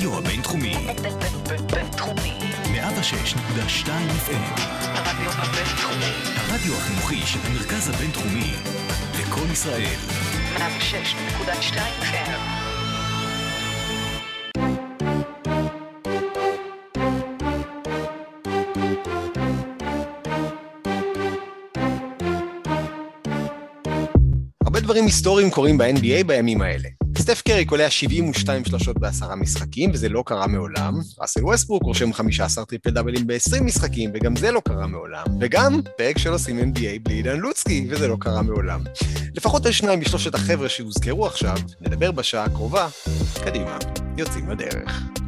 הרדיו הבינתחומי. בינתחומי. 106.2 FM. הרדיו הבינתחומי. הרדיו החינוכי של המרכז הבינתחומי. לקום ישראל. 106.2 FM. הרבה דברים היסטוריים קורים ב-NBA בימים האלה. סטף קרי קולע 72 שלושות בעשרה משחקים, וזה לא קרה מעולם. ראסל ווסטברוק רושם 15 טריפל דאבלים ב-20 משחקים, וגם זה לא קרה מעולם. וגם פרק של עושים NBA בלי עידן לוצקי, וזה לא קרה מעולם. לפחות על שניים משלושת החבר'ה שהוזכרו עכשיו, נדבר בשעה הקרובה. קדימה, יוצאים לדרך.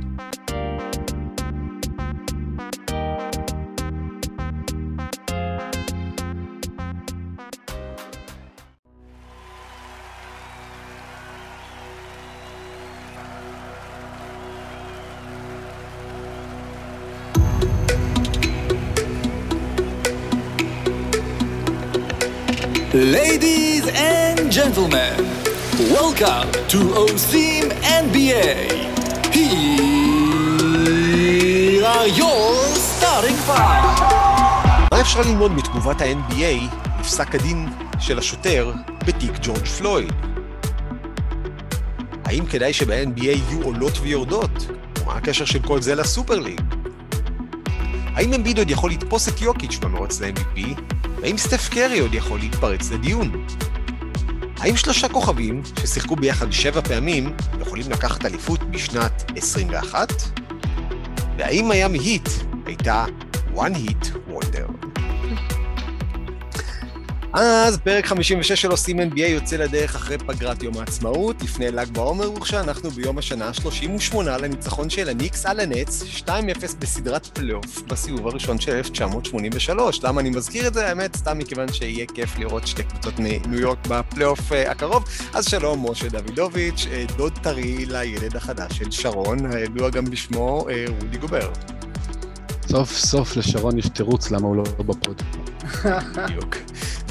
Ladies and gentlemen, welcome to OSIM NBA. Here are your starting five. מה אפשר ללמוד מתגובת ה-NBA לפסק הדין של השוטר בתיק ג'ורג' פלויד? האם כדאי שב-NBA יהיו עולות ויורדות? ומה הקשר של כל זה לסופר ליג? האם אמביד עוד יכול לתפוס את יוקיץ' במרוץ ל-MVP? והאם סטף קרי עוד יכול להתפרץ לדיון? האם שלושה כוכבים ששיחקו ביחד שבע פעמים יכולים לקחת אליפות בשנת 21? והאם מיאמי היט הייתה one hit אז פרק 56 של עושים NBA יוצא לדרך אחרי פגרת יום העצמאות, לפני ל"ג בעומר, וכשאנחנו ביום השנה ה-38 לניצחון של הניקס על הנץ, 2-0 בסדרת פלייאוף בסיבוב הראשון של 1983. למה אני מזכיר את זה? האמת, סתם מכיוון שיהיה כיף לראות שתי קבוצות מניו יורק בפלייאוף אה, הקרוב. אז שלום, משה דוידוביץ', אה, דוד טרי לילד החדש של שרון, הידוע גם בשמו אה, רודי גובר. סוף סוף לשרון יש תירוץ למה הוא לא בפוד. בדיוק.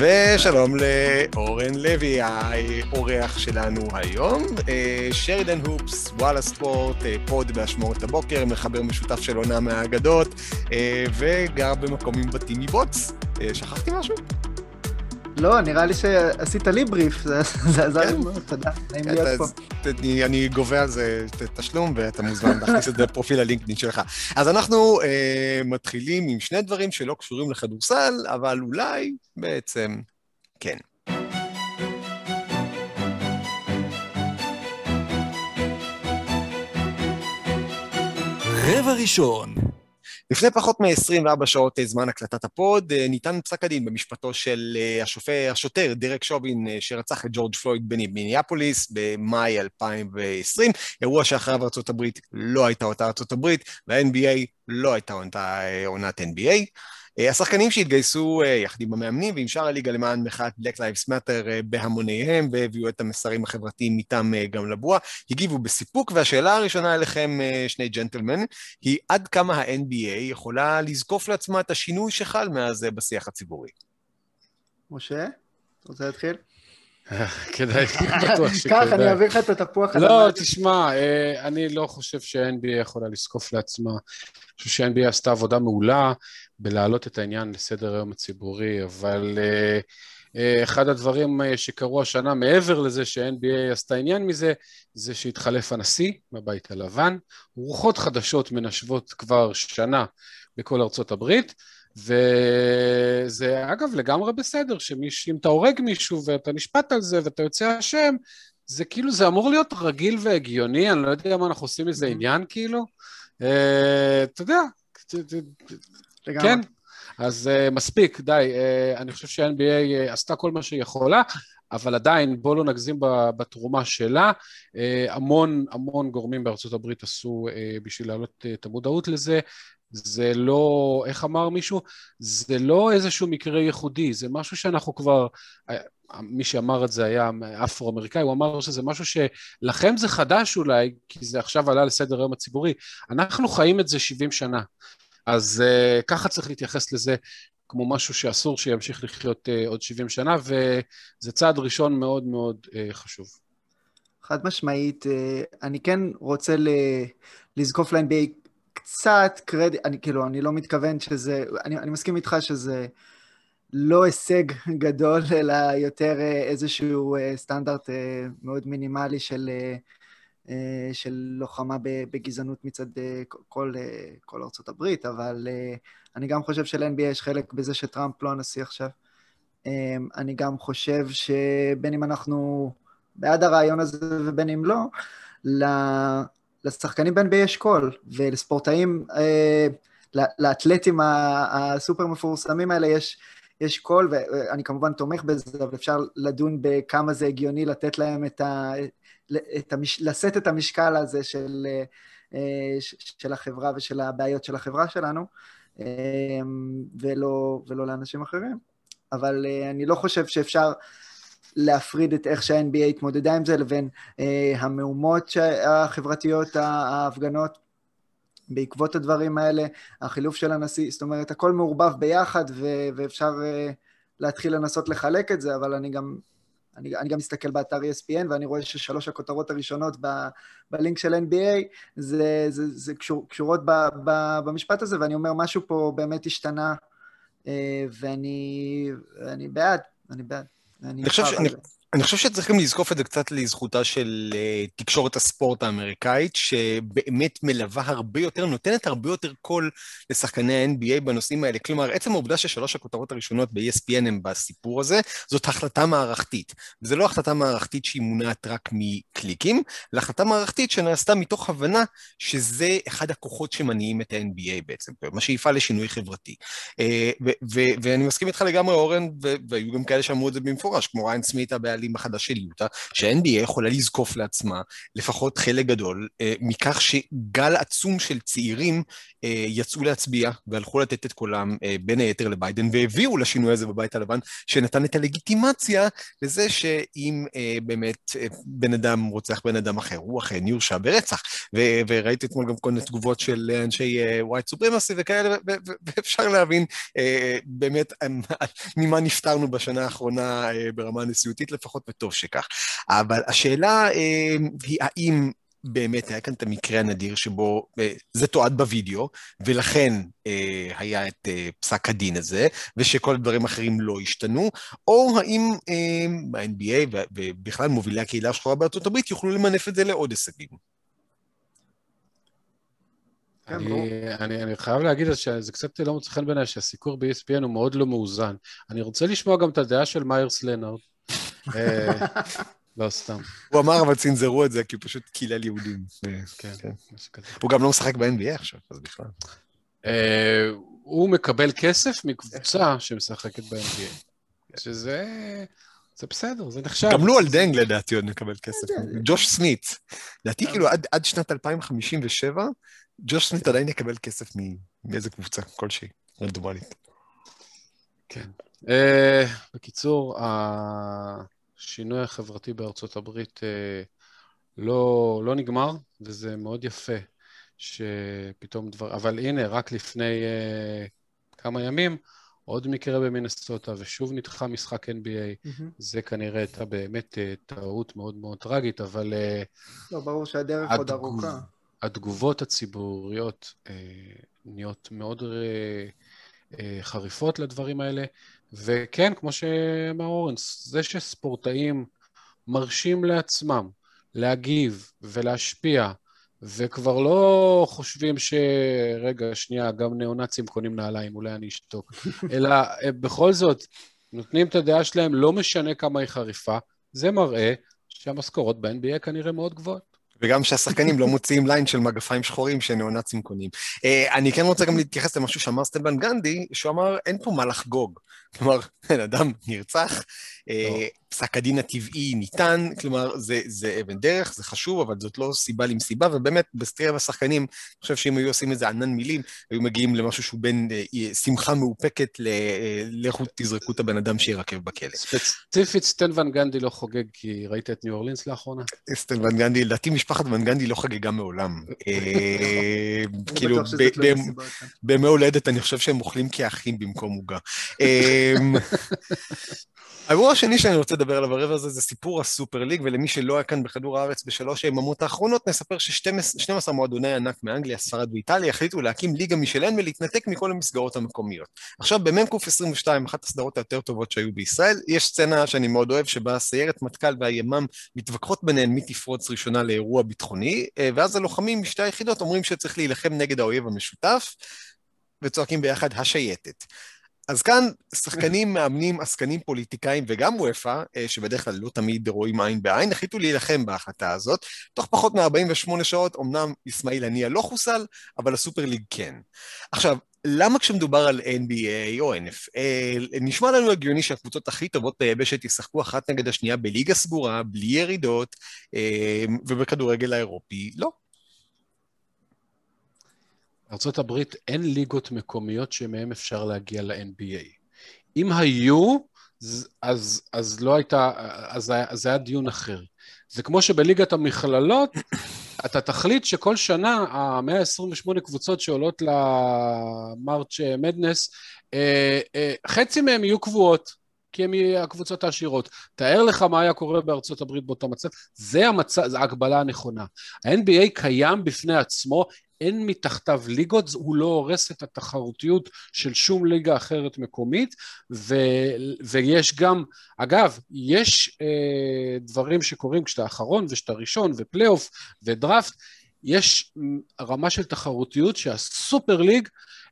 ושלום לאורן לוי, האורח שלנו היום. אה, Sheridan Hoops, וואלה ספורט, אה, פוד באשמורת הבוקר, מחבר משותף של עונה מהאגדות, אה, וגר במקום עם בתים מבוץ. שכחתי משהו? לא, נראה לי שעשית לי בריף, זה זה עזר לי כן. מאוד, תודה, נעים להיות פה. אני, גובה על זה תשלום, ואתה מוזמן להכניס את זה לפרופיל הלינקדאין שלך. אז אנחנו אה, מתחילים עם שני דברים שלא קשורים לכדורסל, אבל אולי בעצם כן. רבע ראשון, לפני פחות מ-24 שעות אה, זמן הקלטת הפוד, אה, ניתן פסק הדין במשפטו של אה, השופט, השוטר דרק שובין, שרצח את ג'ורג' פלויד במיניאפוליס במאי 2020, אירוע שאחריו ארה"ב לא הייתה אותה ארה"ב, וה-NBA לא הייתה עונת NBA. אה, השחקנים שהתגייסו אה, יחד עם המאמנים ועם שאר הליגה למען מחאת Black Lives Matter אה, בהמוניהם והביאו את המסרים החברתיים איתם גם לבוע, הגיבו בסיפוק, והשאלה הראשונה אליכם, שני ג'נטלמן, היא עד כמה ה-NBA יכולה לזקוף לעצמה את השינוי שחל מאז בשיח הציבורי. משה, אתה רוצה להתחיל? כדאי, בטוח קח, אני שכדאי. אעביר לך את התפוח לא. תשמע, אני לא חושב שה-NBA יכולה לזקוף לעצמה. אני חושב שה-NBA עשתה עבודה מעולה בלהעלות את העניין לסדר היום הציבורי, אבל אה, אה, אחד הדברים אה, שקרו השנה, מעבר לזה שה-NBA עשתה עניין מזה, זה שהתחלף הנשיא בבית הלבן. רוחות חדשות מנשבות כבר שנה בכל ארצות הברית. וזה אגב לגמרי בסדר, שאם אתה הורג מישהו ואתה נשפט על זה ואתה יוצא אשם, זה כאילו, זה אמור להיות רגיל והגיוני, אני לא יודע מה אנחנו עושים מזה עניין כאילו. אתה יודע, לגמרי. כן, אז uh, מספיק, די. Uh, אני חושב שה-NBA uh, עשתה כל מה שהיא יכולה, אבל עדיין, בואו לא נגזים בתרומה שלה. Uh, המון המון גורמים בארצות הברית עשו uh, בשביל להעלות uh, את המודעות לזה. זה לא, איך אמר מישהו? זה לא איזשהו מקרה ייחודי, זה משהו שאנחנו כבר, מי שאמר את זה היה אפרו-אמריקאי, הוא אמר שזה משהו שלכם זה חדש אולי, כי זה עכשיו עלה לסדר היום הציבורי. אנחנו חיים את זה 70 שנה. אז uh, ככה צריך להתייחס לזה כמו משהו שאסור שימשיך לחיות uh, עוד 70 שנה, וזה צעד ראשון מאוד מאוד uh, חשוב. חד משמעית. אני כן רוצה לזקוף ל-NBA קצת קרדיט, אני כאילו, אני לא מתכוון שזה, אני, אני מסכים איתך שזה לא הישג גדול, אלא יותר איזשהו סטנדרט מאוד מינימלי של, אה, של לוחמה בגזענות מצד אה, כל, אה, כל ארצות הברית, אבל אה, אני גם חושב של-NBA יש חלק בזה שטראמפ לא הנשיא עכשיו. אה, אני גם חושב שבין אם אנחנו בעד הרעיון הזה ובין אם לא, לשחקנים ב-NBA יש קול, ולספורטאים, אה, לאתלטים הסופר מפורסמים האלה יש, יש קול, ואני כמובן תומך בזה, אבל אפשר לדון בכמה זה הגיוני לתת להם את ה... את המש... לשאת את המשקל הזה של, אה, של החברה ושל הבעיות של החברה שלנו, אה, ולא, ולא לאנשים אחרים. אבל אה, אני לא חושב שאפשר להפריד את איך שה-NBA התמודדה עם זה לבין המהומות החברתיות, ההפגנות. בעקבות הדברים האלה, החילוף של הנשיא, זאת אומרת, הכל מעורבב ביחד ו- ואפשר uh, להתחיל לנסות לחלק את זה, אבל אני גם, אני, אני גם מסתכל באתר ESPN ואני רואה ששלוש הכותרות הראשונות ב- בלינק של NBA זה, זה, זה קשור, קשורות ב, ב, במשפט הזה, ואני אומר, משהו פה באמת השתנה, uh, ואני אני בעד, אני בעד. אני חושב, ש... אני, חושב שצריך גם לזקוף את זה קצת לזכותה של uh, תקשורת הספורט האמריקאית, שבאמת מלווה הרבה יותר, נותנת הרבה יותר קול לשחקני ה-NBA בנושאים האלה. כלומר, עצם העובדה ששלוש הכותרות הראשונות ב-ESPN הם בסיפור הזה, זאת החלטה מערכתית. וזו לא החלטה מערכתית שהיא מונעת רק מקליקים, אלא החלטה מערכתית שנעשתה מתוך הבנה שזה אחד הכוחות שמניעים את ה-NBA בעצם, מה שיפעל לשינוי חברתי. Uh, ואני מסכים איתך לגמרי, אורן, והיו גם כאלה שאמרו את זה במפורש, כמו ריין סמית הבעלים החדש של יוטה, שה-NBA יכולה לזקוף לעצמה לפחות חלק גדול אה, מכך שגל עצום של צעירים אה, יצאו להצביע והלכו לתת את קולם אה, בין היתר לביידן והביאו לשינוי הזה בבית הלבן, שנתן את הלגיטימציה לזה שאם אה, באמת אה, בן אדם רוצח בן אדם אחר, הוא אכן יורשע ברצח. ו- וראיתי אתמול גם כל מיני תגובות של אנשי ווייט סופרמסי וכאלה, ואפשר להבין אה, באמת ממה נפטרנו בשנה האחרונה אה, ברמה הנשיאותית לפחות, וטוב שכך. אבל השאלה אה, היא האם באמת היה כאן את המקרה הנדיר שבו אה, זה תועד בווידאו, ולכן אה, היה את אה, פסק הדין הזה, ושכל הדברים האחרים לא השתנו, או האם אה, ב-NBA ובכלל מובילי הקהילה השחורה בארצות הברית יוכלו למנף את זה לעוד הישגים. אני, אני, אני חייב להגיד שזה קצת לא מוצא חן בעיניי שהסיקור ב-ESPN הוא מאוד לא מאוזן. אני רוצה לשמוע גם את הדעה של מיירס לנארד. לא סתם. הוא אמר, אבל צנזרו את זה, כי הוא פשוט קילל יהודים. כן, משהו כזה. הוא גם לא משחק ב-NBA עכשיו, אז בכלל. הוא מקבל כסף מקבוצה שמשחקת ב-NBA. שזה... זה בסדר, זה נחשב. גם לו על דנג לדעתי עוד מקבל כסף. ג'וש סמית. לדעתי כאילו עד שנת 2057, ג'וש סמית עדיין יקבל כסף מאיזה קבוצה כלשהי, רנדומלית. כן. בקיצור, השינוי החברתי בארצות הברית לא, לא נגמר, וזה מאוד יפה שפתאום דבר... אבל הנה, רק לפני כמה ימים, עוד מקרה במינסוטה, ושוב נדחה משחק NBA. Mm-hmm. זה כנראה הייתה באמת טעות מאוד מאוד טרגית, אבל... לא, ברור שהדרך עוד ארוכה. התגובות הציבוריות אה, נהיות מאוד אה, אה, חריפות לדברים האלה, וכן, כמו שאמר אורנס, זה שספורטאים מרשים לעצמם להגיב ולהשפיע, וכבר לא חושבים שרגע, שנייה, גם ניאו-נאצים קונים נעליים, אולי אני אשתוק, אלא בכל זאת, נותנים את הדעה שלהם, לא משנה כמה היא חריפה, זה מראה שהמשכורות ב-NBA כנראה מאוד גבוהות. וגם שהשחקנים לא מוציאים ליין של מגפיים שחורים שניאו-נאצים קונים. אני כן רוצה גם להתייחס למשהו שאמר סטן ון גנדי, שהוא אמר, אין פה מה לחגוג. כלומר, בן אדם נרצח, פסק הדין הטבעי ניתן, כלומר, זה, זה אבן דרך, זה חשוב, אבל זאת לא סיבה למסיבה, ובאמת, בסדרת השחקנים, אני חושב שאם היו עושים איזה ענן מילים, היו מגיעים למשהו שהוא בין אה, שמחה מאופקת לכו תזרקו את הבן אדם שירקב בכלא. ספציפית, סטן ון גנדי לא חוגג, כי ראית את ניו אורלינס לאחרונה? סטן ון גנדי, לדעתי משפחת ון גנדי לא חגגה מעולם. כאילו, בימי הולדת אני חושב שהם אוכלים כאחים במקום עוגה. האירוע השני שאני רוצה לדבר עליו ברבע הזה זה סיפור הסופר ליג, ולמי שלא היה כאן בכדור הארץ בשלוש היממות האחרונות, נספר ש-12 מועדוני ענק מאנגליה, ספרד ואיטליה החליטו להקים ליגה משלהם ולהתנתק מכל המסגרות המקומיות. עכשיו, במ"ק 22, אחת הסדרות היותר טובות שהיו בישראל, יש סצנה שאני מאוד אוהב, שבה סיירת מטכ"ל והימ"מ מתווכחות ביניהן מי תפרוץ ראשונה לאירוע ביטחוני, אה, ואז הלוחמים משתי היחידות אומרים שצריך להילחם נגד האויב המשותף, וצועקים ביחד השייטת. אז כאן שחקנים, מאמנים, עסקנים, פוליטיקאים וגם וופא, אה, שבדרך כלל לא תמיד רואים עין בעין, החליטו להילחם בהחלטה הזאת. תוך פחות מ-48 שעות, אמנם אסמאעיל הנייה לא חוסל, אבל הסופר ליג כן. עכשיו, למה כשמדובר על NBA או NFL, נשמע לנו הגיוני שהקבוצות הכי טובות ביבשת ישחקו אחת נגד השנייה בליגה סגורה, בלי ירידות, אה, ובכדורגל האירופי לא. בארה"ב אין ליגות מקומיות שמהן אפשר להגיע ל-NBA. אם היו, אז, אז לא הייתה, אז, אז זה היה דיון אחר. זה כמו שבליגת המכללות, אתה תחליט שכל שנה ה-128 קבוצות שעולות למרץ' מדנס, אה, אה, חצי מהן יהיו קבועות. כי הן הקבוצות העשירות. תאר לך מה היה קורה בארצות הברית באותו מצב, זה המצב, זו ההגבלה הנכונה. ה-NBA קיים בפני עצמו, אין מתחתיו ליגות, הוא לא הורס את התחרותיות של שום ליגה אחרת מקומית, ו, ויש גם, אגב, יש אה, דברים שקורים כשאתה אחרון וכשאתה ראשון, ופלייאוף ודראפט, יש רמה של תחרותיות שהסופר ליג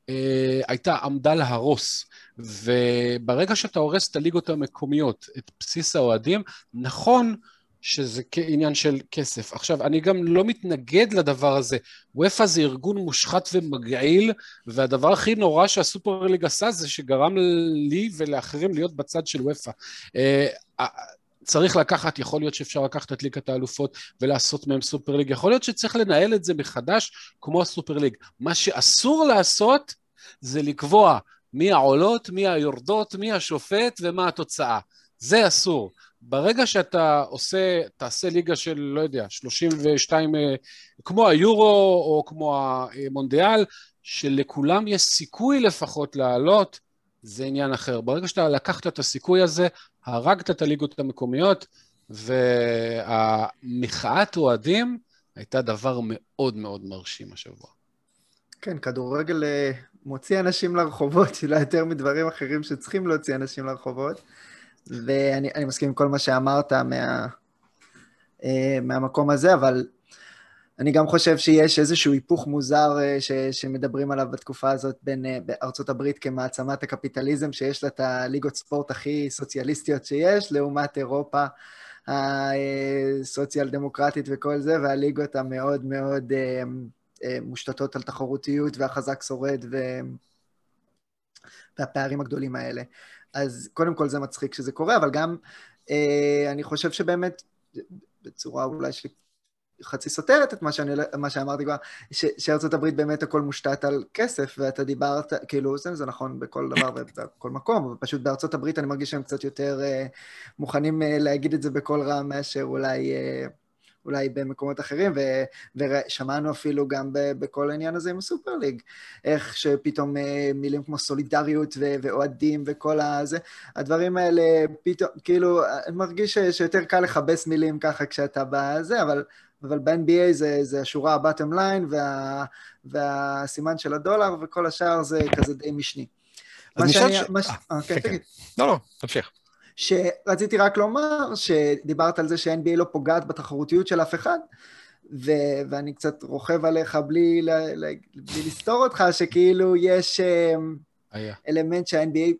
אה, הייתה עמדה להרוס. וברגע שאתה הורס את הליגות המקומיות, את בסיס האוהדים, נכון שזה כעניין של כסף. עכשיו, אני גם לא מתנגד לדבר הזה. וופא זה ארגון מושחת ומגעיל, והדבר הכי נורא שהסופר ליג עשה זה שגרם לי ולאחרים להיות בצד של וופא. אה, צריך לקחת, יכול להיות שאפשר לקחת את ליגת האלופות ולעשות מהם סופר ליג, יכול להיות שצריך לנהל את זה מחדש כמו הסופר ליג. מה שאסור לעשות זה לקבוע מי העולות, מי היורדות, מי השופט ומה התוצאה. זה אסור. ברגע שאתה עושה, תעשה ליגה של, לא יודע, 32, אה, כמו היורו או כמו המונדיאל, שלכולם יש סיכוי לפחות לעלות, זה עניין אחר. ברגע שאתה לקחת את הסיכוי הזה, הרגת את הליגות המקומיות, והמחאת אוהדים הייתה דבר מאוד מאוד מרשים השבוע. כן, כדורגל אה, מוציא אנשים לרחובות, אולי יותר מדברים אחרים שצריכים להוציא אנשים לרחובות. ואני מסכים עם כל מה שאמרת מה, אה, מהמקום הזה, אבל אני גם חושב שיש איזשהו היפוך מוזר אה, ש, שמדברים עליו בתקופה הזאת בין אה, ארצות הברית כמעצמת הקפיטליזם, שיש לה את הליגות ספורט הכי סוציאליסטיות שיש, לעומת אירופה הסוציאל דמוקרטית וכל זה, והליגות המאוד מאוד מושתתות על תחרותיות והחזק שורד ו... והפערים הגדולים האלה. אז קודם כל זה מצחיק שזה קורה, אבל גם אה, אני חושב שבאמת, בצורה אולי חצי סותרת את מה, שאני, מה שאמרתי כבר, שארצות הברית באמת הכל מושתת על כסף, ואתה דיברת, כאילו, זה, זה נכון בכל דבר ובכל מקום, אבל פשוט בארצות הברית אני מרגיש שהם קצת יותר אה, מוכנים אה, להגיד את זה בקול רם מאשר אולי... אה, אולי במקומות אחרים, ו, ושמענו אפילו גם ב, בכל העניין הזה עם הסופר ליג, איך שפתאום אה, מילים כמו סולידריות ו, ואוהדים וכל הזה, הדברים האלה פתאום, כאילו, אני מרגיש ש, שיותר קל לכבס מילים ככה כשאתה בזה, אבל... אבל ב-NBA זה, זה השורה ה-bottom line וה, והסימן של הדולר, וכל השאר זה כזה די משני. אז נשאל ש... מה ש... אה, כן, תגיד. לא, לא, תמשיך. שרציתי רק לומר, שדיברת על זה ש-NBA לא פוגעת בתחרותיות של אף אחד, ו- ואני קצת רוכב עליך בלי, ל- ל- בלי לסתור אותך, שכאילו יש אמ, היה. אלמנט שה-NBA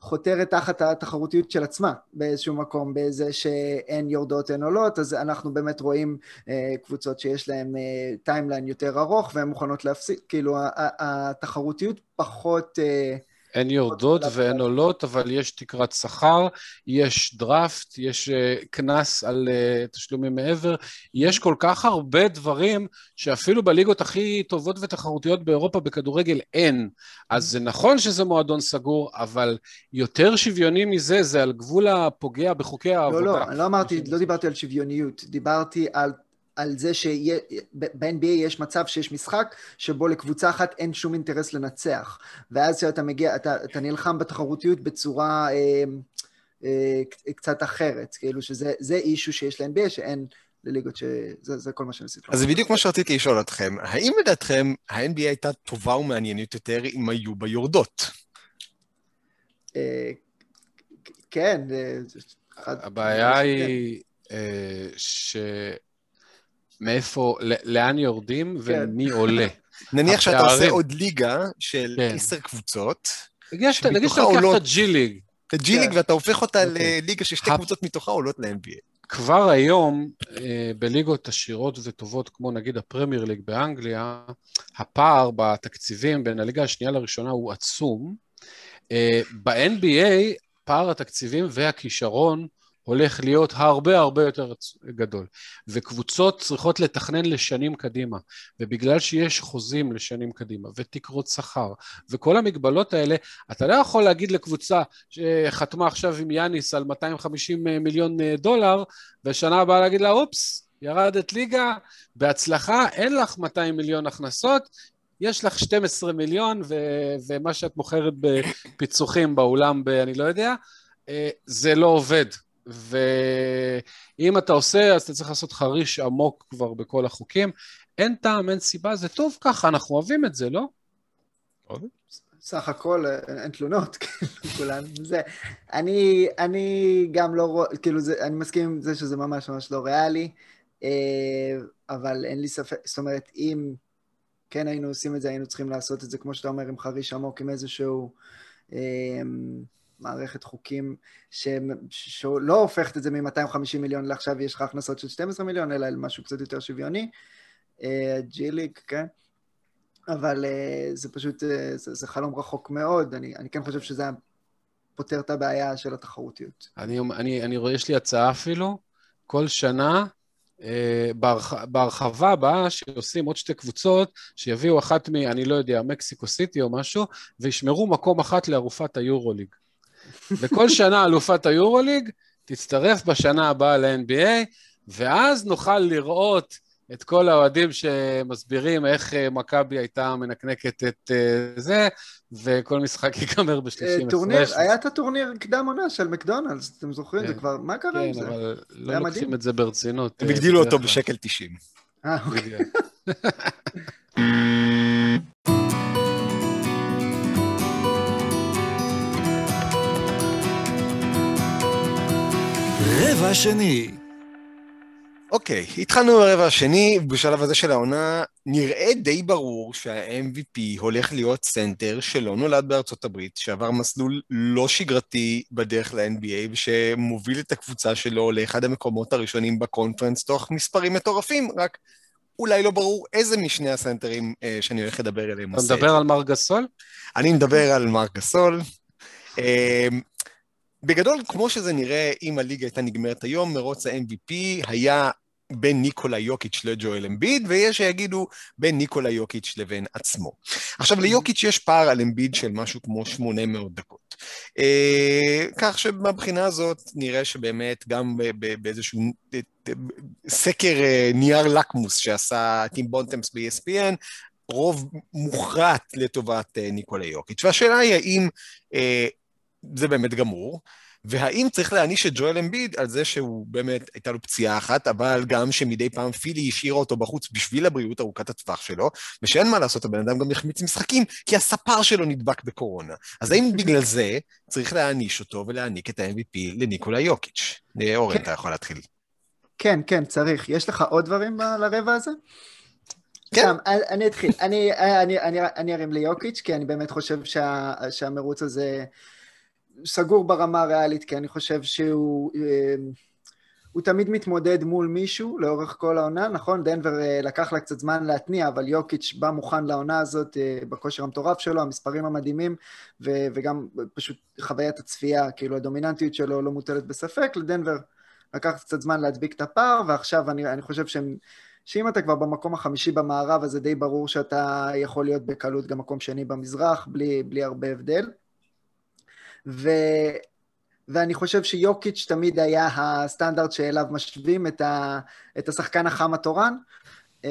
חותרת תחת התחרותיות של עצמה באיזשהו מקום, באיזה שאין יורדות, אין עולות, אז אנחנו באמת רואים אה, קבוצות שיש להן אה, timeline יותר ארוך והן מוכנות להפסיק, כאילו התחרותיות פחות... אה, אין יורדות ואין עולות, אבל יש תקרת שכר, יש דראפט, יש אה, קנס על uh, תשלומים מעבר, יש כל כך הרבה דברים שאפילו בליגות הכי טובות ותחרותיות באירופה בכדורגל אין. אז זה נכון שזה מועדון סגור, אבל יותר שוויוני מזה, זה על גבול הפוגע בחוקי העבודה. לא, לא, אני לא אמרתי, לא דיברתי על שוויוניות, דיברתי על על זה שב-NBA יש מצב שיש משחק שבו לקבוצה אחת אין שום אינטרס לנצח. ואז כשאתה מגיע, אתה, אתה נלחם בתחרותיות בצורה אה, אה, קצת אחרת, כאילו שזה זה אישו שיש ל-NBA שאין לליגות ש... זה, זה כל מה שניסיתי. אז זה בדיוק מה שרציתי לשאול אתכם. האם לדעתכם ה-NBA הייתה טובה ומעניינת יותר אם היו בה יורדות? אה, כן, אה, הבעיה כן. היא אה, ש... מאיפה, ל- לאן יורדים ומי עולה. נניח שאתה עושה. עוד ליגה של כן. עשר קבוצות, נגיד שאתה נגיד שאתה שמתוכה לוקח את הג'י ליג, את ג'י ליג, כן. ואתה הופך אותה אוקיי. לליגה ששתי הפ- קבוצות מתוכה עולות ל-NBA. כבר היום, אה, בליגות עשירות וטובות, כמו נגיד הפרמייר ליג באנגליה, הפער בתקציבים בין הליגה השנייה לראשונה הוא עצום. אה, ב-NBA, פער התקציבים והכישרון הולך להיות הרבה הרבה יותר גדול. וקבוצות צריכות לתכנן לשנים קדימה. ובגלל שיש חוזים לשנים קדימה, ותקרות שכר, וכל המגבלות האלה, אתה לא יכול להגיד לקבוצה שחתמה עכשיו עם יאניס על 250 מיליון דולר, ושנה הבאה להגיד לה, אופס, ירדת ליגה, בהצלחה, אין לך 200 מיליון הכנסות, יש לך 12 מיליון, ו- ומה שאת מוכרת בפיצוחים באולם, ב- אני לא יודע, אה, זה לא עובד. ואם אתה עושה, אז אתה צריך לעשות חריש עמוק כבר בכל החוקים. אין טעם, אין סיבה, זה טוב ככה, אנחנו אוהבים את זה, לא? סך הכל אה, אין תלונות, כאילו, כולנו, זה. אני, אני גם לא רואה, כאילו, זה, אני מסכים עם זה שזה ממש ממש לא ריאלי, אה, אבל אין לי ספק, זאת אומרת, אם כן היינו עושים את זה, היינו צריכים לעשות את זה, כמו שאתה אומר, עם חריש עמוק, עם איזשהו אה, מערכת חוקים ש, שלא הופכת את זה מ-250 מיליון לעכשיו יש לך הכנסות של 12 מיליון, אלא משהו קצת יותר שוויוני. אה, ג'י ליג, כן? אבל uh, זה פשוט, uh, זה, זה חלום רחוק מאוד, אני, אני כן חושב שזה פותר את הבעיה של התחרותיות. אני, אני, אני רואה, יש לי הצעה אפילו, כל שנה, אה, בהרח, בהרחבה הבאה, שעושים עוד שתי קבוצות, שיביאו אחת מ, אני לא יודע, מקסיקו סיטי או משהו, וישמרו מקום אחת לאלופת היורוליג. וכל שנה אלופת היורוליג תצטרף בשנה הבאה ל-NBA, ואז נוכל לראות את כל האוהדים שמסבירים איך אה, מכבי הייתה מנקנקת את אה, זה, וכל משחק ייגמר ב-30 אה, טורניר, היה את הטורניר קדם עונה של מקדונלדס, אתם זוכרים? זה כן. כבר, מה קרה עם כן, זה? אבל לא לוקחים. את זה ברצינות. הם הגדילו אותו. בשקל 90. אה, אוקיי. בדיוק. רבע שני. אוקיי, התחלנו ברבע השני, בשלב הזה של העונה נראה די ברור שה-MVP הולך להיות סנטר שלא נולד בארצות הברית, שעבר מסלול לא שגרתי בדרך ל-NBA, ושמוביל את הקבוצה שלו לאחד המקומות הראשונים בקונפרנס תוך מספרים מטורפים, רק אולי לא ברור איזה משני הסנטרים אה, שאני הולך לדבר עליהם אתה מדבר. על מר גסול? אני מדבר על מרק גסול. בגדול, כמו שזה נראה, אם הליגה הייתה נגמרת היום, מרוץ ה-MVP היה בין ניקולה יוקיץ' לג'ואל אמביד, ויש שיגידו בין ניקולה יוקיץ' לבין עצמו. עכשיו, ליוקיץ' יש פער על אמביד של משהו כמו 800 דקות. אה, כך שמבחינה הזאת נראה שבאמת גם באיזשהו אה, סקר אה, נייר לקמוס שעשה טים בונטמס ב-ESPN, רוב מוחלט לטובת אה, ניקולה יוקיץ'. והשאלה היא האם אה, זה באמת גמור, והאם צריך להעניש את ג'ואל אמביד על זה שהוא באמת, הייתה לו פציעה אחת, אבל גם שמדי פעם פילי השאירה אותו בחוץ בשביל הבריאות ארוכת הטווח שלו, ושאין מה לעשות, הבן אדם גם החמיץ משחקים, כי הספר שלו נדבק בקורונה. אז האם בגלל זה צריך להעניש אותו ולהעניק את ה-MVP לניקולה יוקיץ'? אה, אורן, כן. אתה יכול להתחיל. כן, כן, צריך. יש לך עוד דברים לרבע הזה? כן. סתם, אני- אני אתחיל. אני, אני, אני, אני ארים ליוקיץ', כי אני באמת חושב שה, שהמרוץ הזה סגור ברמה הריאלית, כי אני חושב שהוא... אה, הוא תמיד מתמודד מול מישהו לאורך כל העונה, נכון? דנבר אה, לקח לה קצת זמן להתניע, אבל יוקיץ' בא מוכן לעונה הזאת אה, בכושר המטורף שלו, המספרים המדהימים, ו- וגם פשוט חוויית הצפייה, כאילו הדומיננטיות שלו לא מוטלת בספק, לדנבר לקח קצת זמן להדביק את הפער, ועכשיו אני, אני חושב שהם, שאם אתה כבר במקום החמישי במערב, אז זה די ברור שאתה יכול להיות בקלות גם מקום שני במזרח, בלי, בלי הרבה הבדל. ו... ואני חושב שיוקיץ' תמיד היה הסטנדרט שאליו משווים את, ה, את השחקן החם התורן. Um,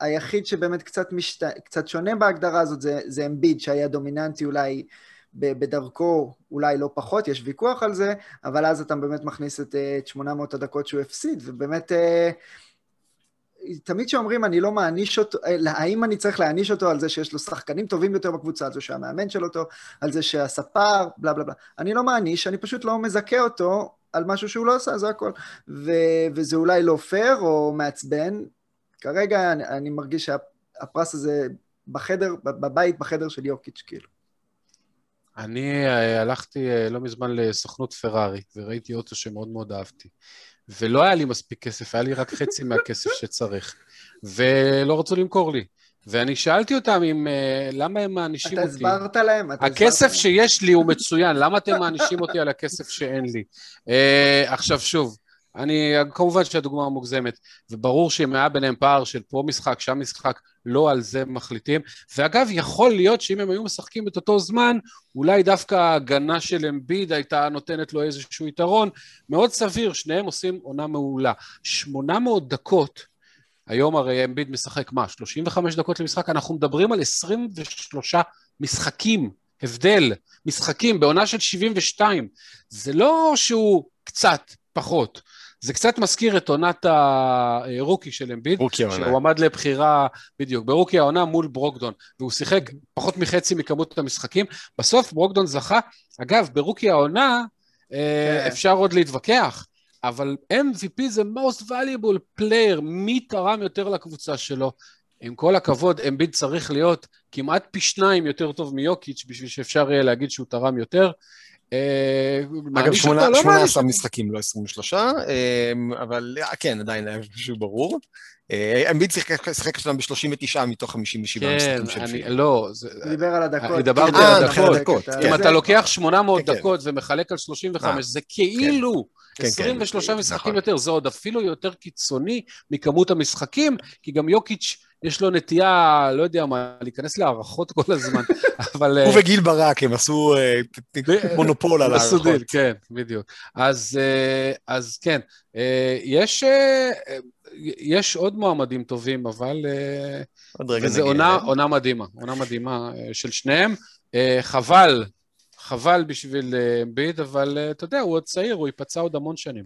היחיד שבאמת קצת, משת, קצת שונה בהגדרה הזאת זה, זה אמביד, שהיה דומיננטי אולי בדרכו אולי לא פחות, יש ויכוח על זה, אבל אז אתה באמת מכניס את, אה, את 800 הדקות שהוא הפסיד, ובאמת... אה, תמיד כשאומרים אני לא מעניש אותו, אה, האם אני צריך להעניש אותו על זה שיש לו שחקנים טובים יותר בקבוצה, זה שהמאמן שלו טוב, על זה שהספר, בלה בלה בלה. אני לא מעניש, אני פשוט לא מזכה אותו על משהו שהוא לא עשה, זה הכל. ו- וזה אולי לא פייר או מעצבן. כרגע אני, אני מרגיש שהפרס הזה בחדר, בבית, בחדר של יוקיץ', כאילו. אני אה, הלכתי אה, לא מזמן לסוכנות פרארי, וראיתי אוטו שמאוד מאוד אהבתי. ולא היה לי מספיק כסף, היה לי רק חצי מהכסף שצריך. ולא רצו למכור לי. ואני שאלתי אותם אם, אה, למה הם מענישים אתה אותי. הסברת להם? אתה הכסף הסברת? שיש לי הוא מצוין, למה אתם מענישים אותי על הכסף שאין לי? Uh, עכשיו שוב, אני, כמובן שהדוגמה מוגזמת, וברור שאם היה ביניהם פער של פה משחק, שם משחק, לא על זה מחליטים. ואגב, יכול להיות שאם הם היו משחקים את אותו זמן, אולי דווקא ההגנה של אמביד הייתה נותנת לו איזשהו יתרון. מאוד סביר, שניהם עושים עונה מעולה. 800 דקות, היום הרי אמביד משחק מה? 35 דקות למשחק? אנחנו מדברים על 23 משחקים, הבדל, משחקים בעונה של 72. זה לא שהוא קצת פחות. זה קצת מזכיר את עונת הרוקי של אמביד, רוקי העונה. שהוא עמד לבחירה, בדיוק, ברוקי העונה מול ברוקדון, והוא שיחק פחות מחצי מכמות המשחקים. בסוף ברוקדון זכה. אגב, ברוקי העונה אה, כן. אפשר עוד להתווכח, אבל MVP זה most valuable player, מי תרם יותר לקבוצה שלו? עם כל הכבוד, אמביד צריך להיות כמעט פי שניים יותר טוב מיוקיץ' בשביל שאפשר יהיה להגיד שהוא תרם יותר. אה, אגב, מעניש שמונה- אותו? לא 18 מעניש אותו. משחקים, לא 23, אמ, אבל אה, כן, עדיין היה משהו ברור. אה, אמביד שיחק השנה ב-39 מתוך 57 כן, משחקים של אני, פיל. לא, זה, הוא דיבר על הדקות. דיברתי כאילו, על הדקות. אם זה- אתה לוקח 800 כן, כן. דקות ומחלק על 35, מה? זה כאילו כן, כן, 23 נכון. משחקים יותר, זה עוד אפילו יותר קיצוני מכמות המשחקים, כי גם יוקיץ' יש לו נטייה, לא יודע מה, להיכנס להערכות כל הזמן, אבל... הוא וגיל ברק, הם עשו אה, מונופול על עשו דיל, הערכות. כן, בדיוק. אז, אה, אז כן, אה, יש, אה, אה, יש עוד מועמדים טובים, אבל... אה, עוד רגע נגיע עונה. עונה מדהימה, עונה מדהימה אה, של שניהם. אה, חבל, חבל בשביל אה, אמביד, אבל אה, אתה יודע, הוא עוד צעיר, הוא ייפצע עוד המון שנים.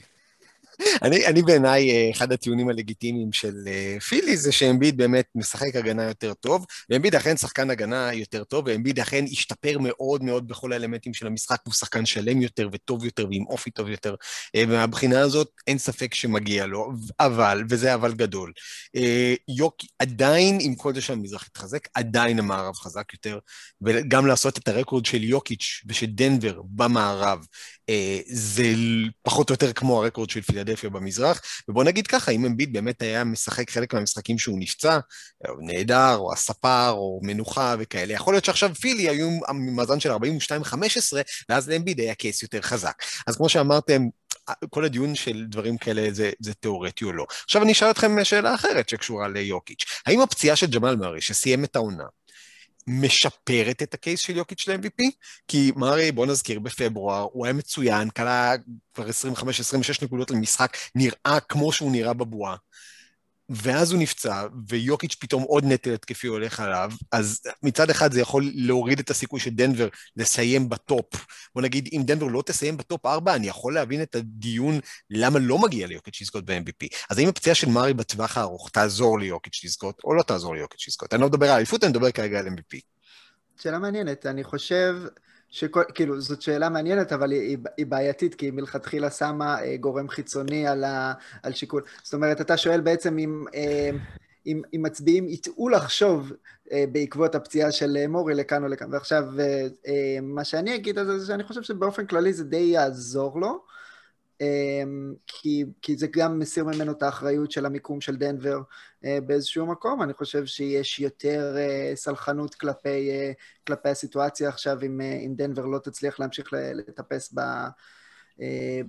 אני, אני בעיניי, אה, אחד הטיעונים הלגיטימיים של אה, פילי זה שאמביד באמת משחק הגנה יותר טוב, ואמביד אכן שחקן הגנה יותר טוב, ואמביד אכן השתפר מאוד מאוד בכל האלמנטים של המשחק, הוא שחקן שלם יותר וטוב יותר ועם אופי טוב יותר, אה, ומהבחינה הזאת אין ספק שמגיע לו, אבל, וזה אבל גדול, יוק, עדיין, עם כל זה שהמזרח התחזק, עדיין המערב חזק יותר, וגם לעשות את הרקורד של יוקיץ' ושל דנבר במערב, זה פחות או יותר כמו הרקורד של פילדלפיה במזרח, ובוא נגיד ככה, אם אמביד באמת היה משחק חלק מהמשחקים שהוא נפצע, או נהדר, או הספר, או מנוחה וכאלה, יכול להיות שעכשיו פילי היו עם מאזן של 42-15, ואז לאמביד היה קייס יותר חזק. אז כמו שאמרתם, כל הדיון של דברים כאלה זה, זה תיאורטי או לא. עכשיו אני אשאל אתכם שאלה אחרת שקשורה ליוקיץ'. האם הפציעה של ג'מאל מארי, שסיים את העונה, משפרת את הקייס של יוקיץ' ל-MVP? כי מארי, בוא נזכיר, בפברואר, הוא היה מצוין, קלע כבר 25-26 נקודות למשחק, נראה כמו שהוא נראה בבועה. ואז הוא נפצע, ויוקיץ' פתאום עוד נטל התקפי הולך עליו, אז מצד אחד זה יכול להוריד את הסיכוי של דנבר לסיים בטופ. בוא נגיד, אם דנבר לא תסיים בטופ 4, אני יכול להבין את הדיון למה לא מגיע ליוקיץ' לזכות ב-MVP. אז האם הפציעה של מארי בטווח הארוך תעזור ליוקיץ' לזכות, או לא תעזור ליוקיץ' לזכות? אני לא מדבר על אליפות, אני מדבר כרגע על MVP. שאלה מעניינת, אני חושב שכל, כאילו, זאת שאלה מעניינת, אבל היא, היא בעייתית, כי היא מלכתחילה שמה אה, גורם חיצוני על, ה, על שיקול. זאת אומרת, אתה שואל בעצם אם, אה, אם, אם מצביעים יטעו לחשוב אה, בעקבות הפציעה של מורי לכאן או לכאן. ועכשיו, מה שאני אגיד על זה, זה שאני חושב שבאופן כללי זה די יעזור לו. אמ, כי, כי זה גם מסיר ממנו את האחריות של המיקום של דנבר אה, באיזשהו מקום. אני חושב שיש יותר אה, סלחנות כלפי, אה, כלפי הסיטואציה עכשיו, אם, אם דנבר לא תצליח להמשיך לטפס ב,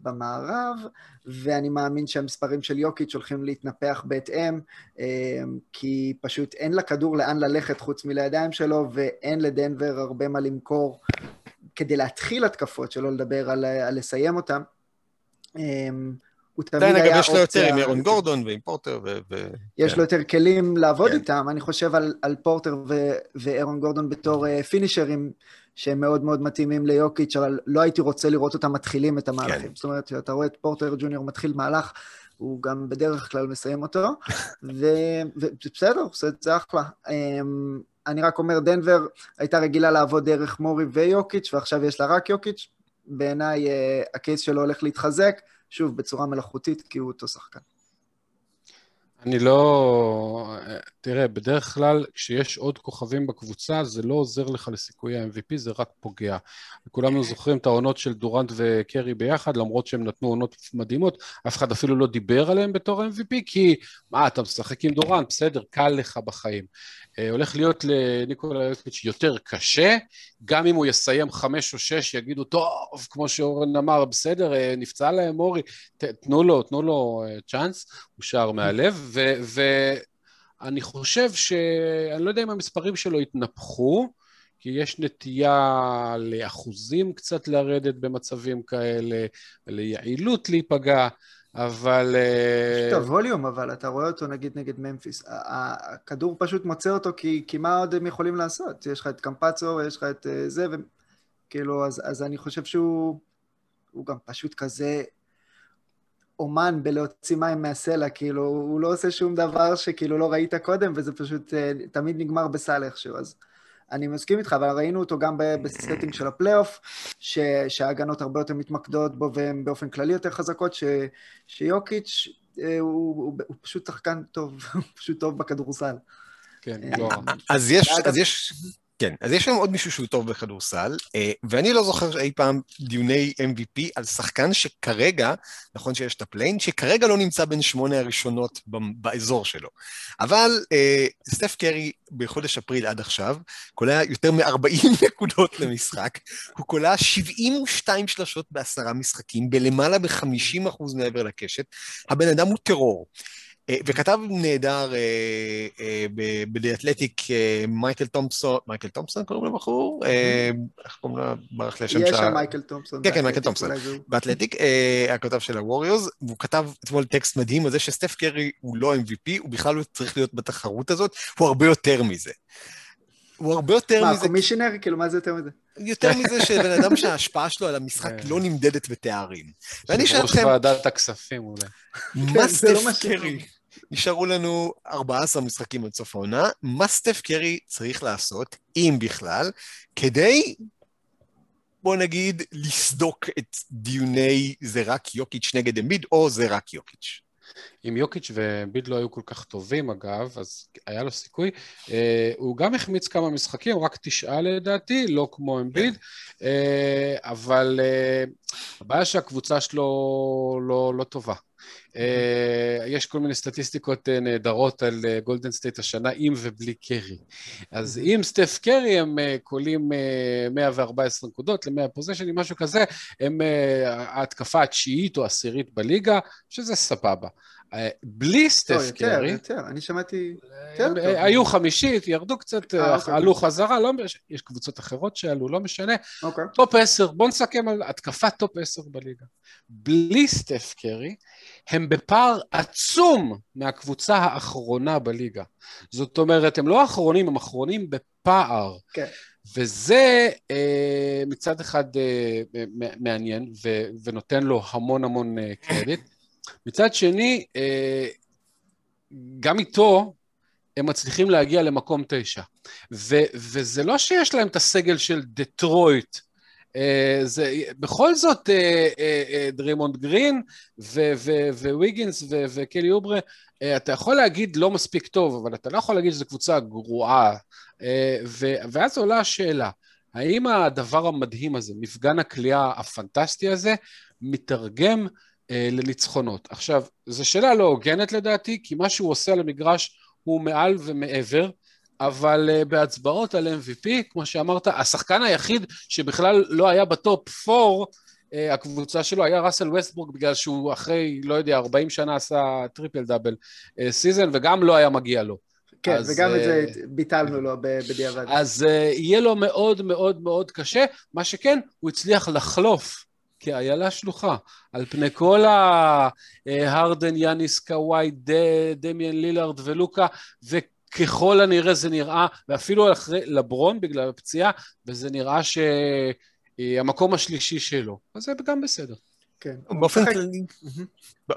במערב, ואני מאמין שהמספרים של יוקיץ' הולכים להתנפח בהתאם, כי פשוט אין לכדור לאן ללכת חוץ מלידיים שלו, ואין לדנבר הרבה מה למכור כדי להתחיל התקפות, שלא לדבר על, על לסיים אותן. אמ, הוא תמיד היה אגב, יש לו יותר עם אירון גורדון ועם פורטר ו... ו- יש כן. לו יותר כלים לעבוד כן. איתם, אני חושב על, על פורטר ו, ואירון גורדון בתור uh, פינישרים שהם מאוד מאוד מתאימים ליוקיץ', אבל לא הייתי רוצה לראות אותם מתחילים את המהלכים. כן. זאת אומרת, כשאתה רואה את פורטר ג'וניור מתחיל מהלך, הוא גם בדרך כלל מסיים אותו, ובסדר, הוא עושה את זה אחלה. אמ, אני רק אומר, דנבר הייתה רגילה לעבוד דרך מורי ויוקיץ', ועכשיו יש לה רק יוקיץ'. בעיניי אה, הקייס שלו הולך להתחזק, שוב, בצורה מלאכותית, כי הוא אותו שחקן. אני לא... תראה, בדרך כלל כשיש עוד כוכבים בקבוצה, זה לא עוזר לך לסיכוי ה-MVP, זה רק פוגע. כולנו זוכרים את העונות של דורנט וקרי ביחד, למרות שהם נתנו עונות מדהימות, אף אחד אפילו לא דיבר עליהם בתור MVP, כי מה, אתה משחק עם דורנט, בסדר, קל לך בחיים. אה, הולך להיות לניקולה יוקיץ' יותר קשה, גם אם הוא יסיים חמש או שש, יגידו, טוב, כמו שאורן אמר, בסדר, אה, נפצע להם אורי, ת- תנו לו, תנו לו אה, צ'אנס, הוא שער מהלב, ואני חושב ש... אני לא יודע אם המספרים שלו התנפחו, כי יש נטייה לאחוזים קצת לרדת במצבים כאלה, ליעילות להיפגע, אבל... אה, יש את הווליום, אבל אתה רואה אותו נגיד נגד ממפיס. הכדור פשוט מוצא אותו, כי, כי מה עוד הם יכולים לעשות? יש לך את קמפצו ויש לך את אה, זה, וכאילו, אז, אז אני חושב שהוא הוא גם פשוט כזה אומן בלהוציא מים מהסלע, כאילו, הוא לא עושה שום דבר שכאילו לא ראית קודם, וזה פשוט אה, תמיד נגמר בסל איכשהו, אז... אני מסכים איתך, אבל ראינו אותו גם ב- ב setting של הפלייאוף, ש- שההגנות הרבה יותר מתמקדות בו והן באופן כללי יותר חזקות, ש- שיוקיץ' אה, הוא, הוא, הוא פשוט שחקן טוב, הוא פשוט טוב בכדורסל. כן, אה, לא. אז יש, אז יש, כן, אז יש שם עוד מישהו שהוא טוב בכדורסל, אה, ואני לא זוכר אי פעם דיוני MVP על שחקן שכרגע, נכון שיש את ה play-in, שכרגע לא נמצא בין שמונה הראשונות באזור שלו. אבל אה, סטף קרי בחודש אפריל עד עכשיו, קולע יותר מ-40 נקודות למשחק, הוא קולע 72 שלשות בעשרה משחקים, בלמעלה מ-50% מעבר לקשת, הבן אדם הוא טרור. אה, וכתב נהדר אה, אה, אה, מייקל תומפסון, מייקל תומפסון קוראים לבחור? אה, איך קוראים לו? ברח לי השם יש של שם. מייקל תומפסון. כן, כן, מייקל תומפסון. באתלטיק, הכותב של הווריורס, והוא כתב אתמול טקסט מדהים על זה שסטף קרי הוא לא MVP, הוא בכלל לא צריך להיות בתחרות הזאת, הוא הרבה יותר מזה. הוא הרבה יותר מה, מזה, קומישיונר? כאילו, מה זה יותר מזה? יותר מזה שבן אדם שההשפעה שלו על המשחק כן. לא נמדדת בתארים. ואני אשאל אתכם, ועדת הכספים אולי. זה לא סטף מה ש- קרי? נשארו לנו 14 משחקים עד סוף העונה, מה סטף קרי צריך לעשות, אם בכלל, כדי, בוא נגיד, לסדוק את דיוני זה רק יוקיץ' נגד אמביד, או זה רק יוקיץ'. אם יוקיץ' וביד לא היו כל כך טובים אגב, אז היה לו סיכוי. אה, הוא גם החמיץ כמה משחקים, רק תשעה לדעתי, לא כמו אמביד, אה, אבל אה, הבעיה שהקבוצה שלו לא, לא טובה. אה, יש כל מיני סטטיסטיקות אה, נהדרות על אה, גולדן סטייט השנה, עם ובלי קרי. אז אם סטף קרי הם אה, קולעים אה, 114 נקודות ל-100 פוזשנים, משהו כזה, הם אה, ההתקפה התשיעית או העשירית בליגה, שזה סבבה. אה, בלי לא, סטף יותר, קרי, יותר, אני שמעתי... יותר טוב. אה, היו חמישית, ירדו קצת, אה, אה, אוקיי. עלו חזרה, לא, יש קבוצות אחרות שעלו, לא משנה. אוקיי. top 10, בואו נסכם על התקפת top 10 בליגה. בלי סטף קרי, הם בפער עצום מהקבוצה האחרונה בליגה. זאת אומרת, הם לא האחרונים, הם אחרונים בפער. כן. וזה אה, מצד אחד אה, מעניין ו- ונותן לו המון המון אה, קרדיט. מצד שני, אה, גם איתו הם מצליחים להגיע למקום תשע. ו- וזה לא שיש להם את הסגל של דטרויט, אה, זה, בכל זאת אה, אה, דריימונד גרין וויגינס וקלי אוברה, אתה יכול להגיד לא מספיק טוב, אבל אתה לא יכול להגיד שזו קבוצה גרועה. ואז עולה השאלה, האם הדבר המדהים הזה, מפגן הקליעה הפנטסטי הזה, מתרגם לניצחונות? עכשיו, זו שאלה לא הוגנת לדעתי, כי מה שהוא עושה על המגרש הוא מעל ומעבר. אבל uh, בהצבעות על MVP, כמו שאמרת, השחקן היחיד שבכלל לא היה ב top 4, uh, הקבוצה שלו היה ראסל ווסטברוק, בגלל שהוא אחרי, לא יודע, 40 שנה עשה triple double season, וגם לא היה מגיע לו. כן, אז, וגם את זה אה, ביטלנו לו בדיעבד. אז יהיה לו מאוד מאוד מאוד קשה, מה שכן, הוא הצליח לחלוף כאיילה שלוחה, על פני כל ההרדן, יאניס, קוואי, ד- דמיאן לילארד ולוקה, ככל הנראה זה נראה, ואפילו אחרי לברון בגלל הפציעה, וזה נראה שהמקום השלישי שלו. אז זה גם בסדר. כן. באופן משחק- כללי...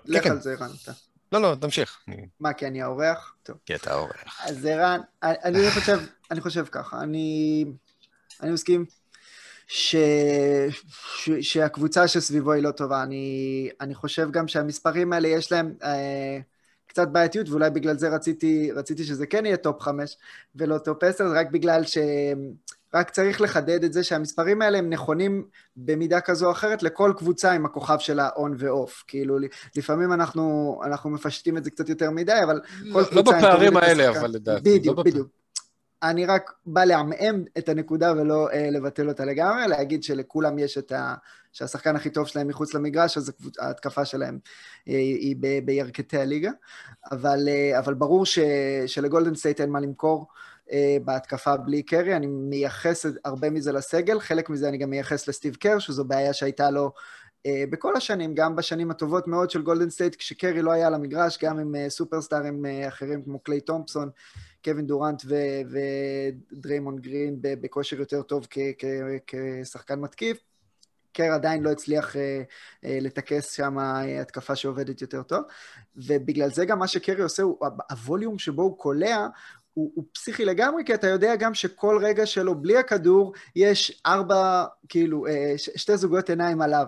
לך כן, על זה, ערן, אתה. לא, לא, תמשיך. מה, כי אני האורח? טוב. כי אתה אורח. אז ערן, אני חושב, אני חושב ככה, אני, אני מסכים ש, ש, שהקבוצה שסביבו היא לא טובה. אני, אני חושב גם שהמספרים האלה יש להם אה, קצת בעייתיות, ואולי בגלל זה רציתי, רציתי שזה כן יהיה top חמש ולא top עשר, זה רק בגלל ש... רק צריך לחדד את זה שהמספרים האלה הם נכונים במידה כזו או אחרת לכל קבוצה עם הכוכב שלה on ו off. כאילו, לפעמים אנחנו, אנחנו מפשטים את זה קצת יותר מדי, אבל כל לא קבוצה עם בפערים האלה. אבל לדעתי. לא בדיוק, בפ- בדיוק. אני רק בא לעמעם את הנקודה ולא אה, לבטל אותה לגמרי, להגיד שלכולם יש את ה... שהשחקן הכי טוב שלהם מחוץ למגרש, אז. ההתקפה שלהם אה, היא ב... בירכתי הליגה. אבל, אה, אבל ברור ש... שלגולדן סטייט אין מה למכור אה, בהתקפה בלי קרי, אני מייחס הרבה מזה לסגל, חלק מזה אני גם מייחס לסטיב קר, שזו בעיה שהייתה לו בכל השנים, גם בשנים הטובות מאוד של גולדן סטייט, כשקרי לא היה על המגרש, גם עם אה, סופרסטארים אה, אחרים כמו קליי תומפסון, קווין דורנט ו- ודריימון גרין בכושר יותר טוב כ- כ- כשחקן מתקיף. קר עדיין לא הצליח אה, אה, לטכס שם אה, התקפה שעובדת יותר טוב, ובגלל זה גם מה שקרי עושה, הוא, ה volume שבו הוא קולע, הוא, הוא פסיכי לגמרי, כי אתה יודע גם שכל רגע שלו בלי הכדור, יש ארבע, כאילו, אה, ש- שתי זוגות עיניים עליו.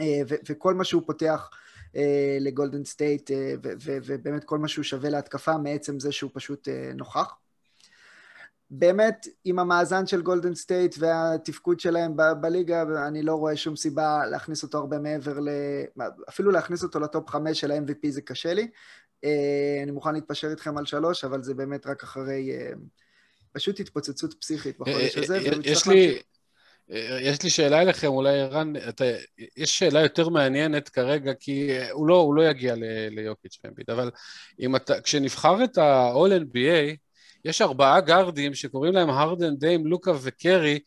אה, וכל מה שהוא פותח אה, לגולדן סטייט, אה, ובאמת כל מה שהוא שווה להתקפה, מעצם זה שהוא פשוט נוכח. באמת, עם המאזן של גולדן סטייט והתפקוד שלהם ב- בליגה, אני לא רואה שום סיבה להכניס אותו הרבה מעבר ל... אפילו להכניס אותו ל top חמש של ה-MVP זה קשה לי. אני מוכן להתפשר איתכם על שלוש, אבל זה באמת רק אחרי פשוט התפוצצות פסיכית בחודש הזה. יש לי... להמשיך. יש לי שאלה אליכם, אולי ערן, יש שאלה יותר מעניינת כרגע, כי הוא לא, הוא לא יגיע ליוקיץ' ואמביד, אבל אתה, כשנבחר את ה-all-NBA, יש ארבעה גארדים שקוראים להם הרדן, דיים, לוקה וקרי,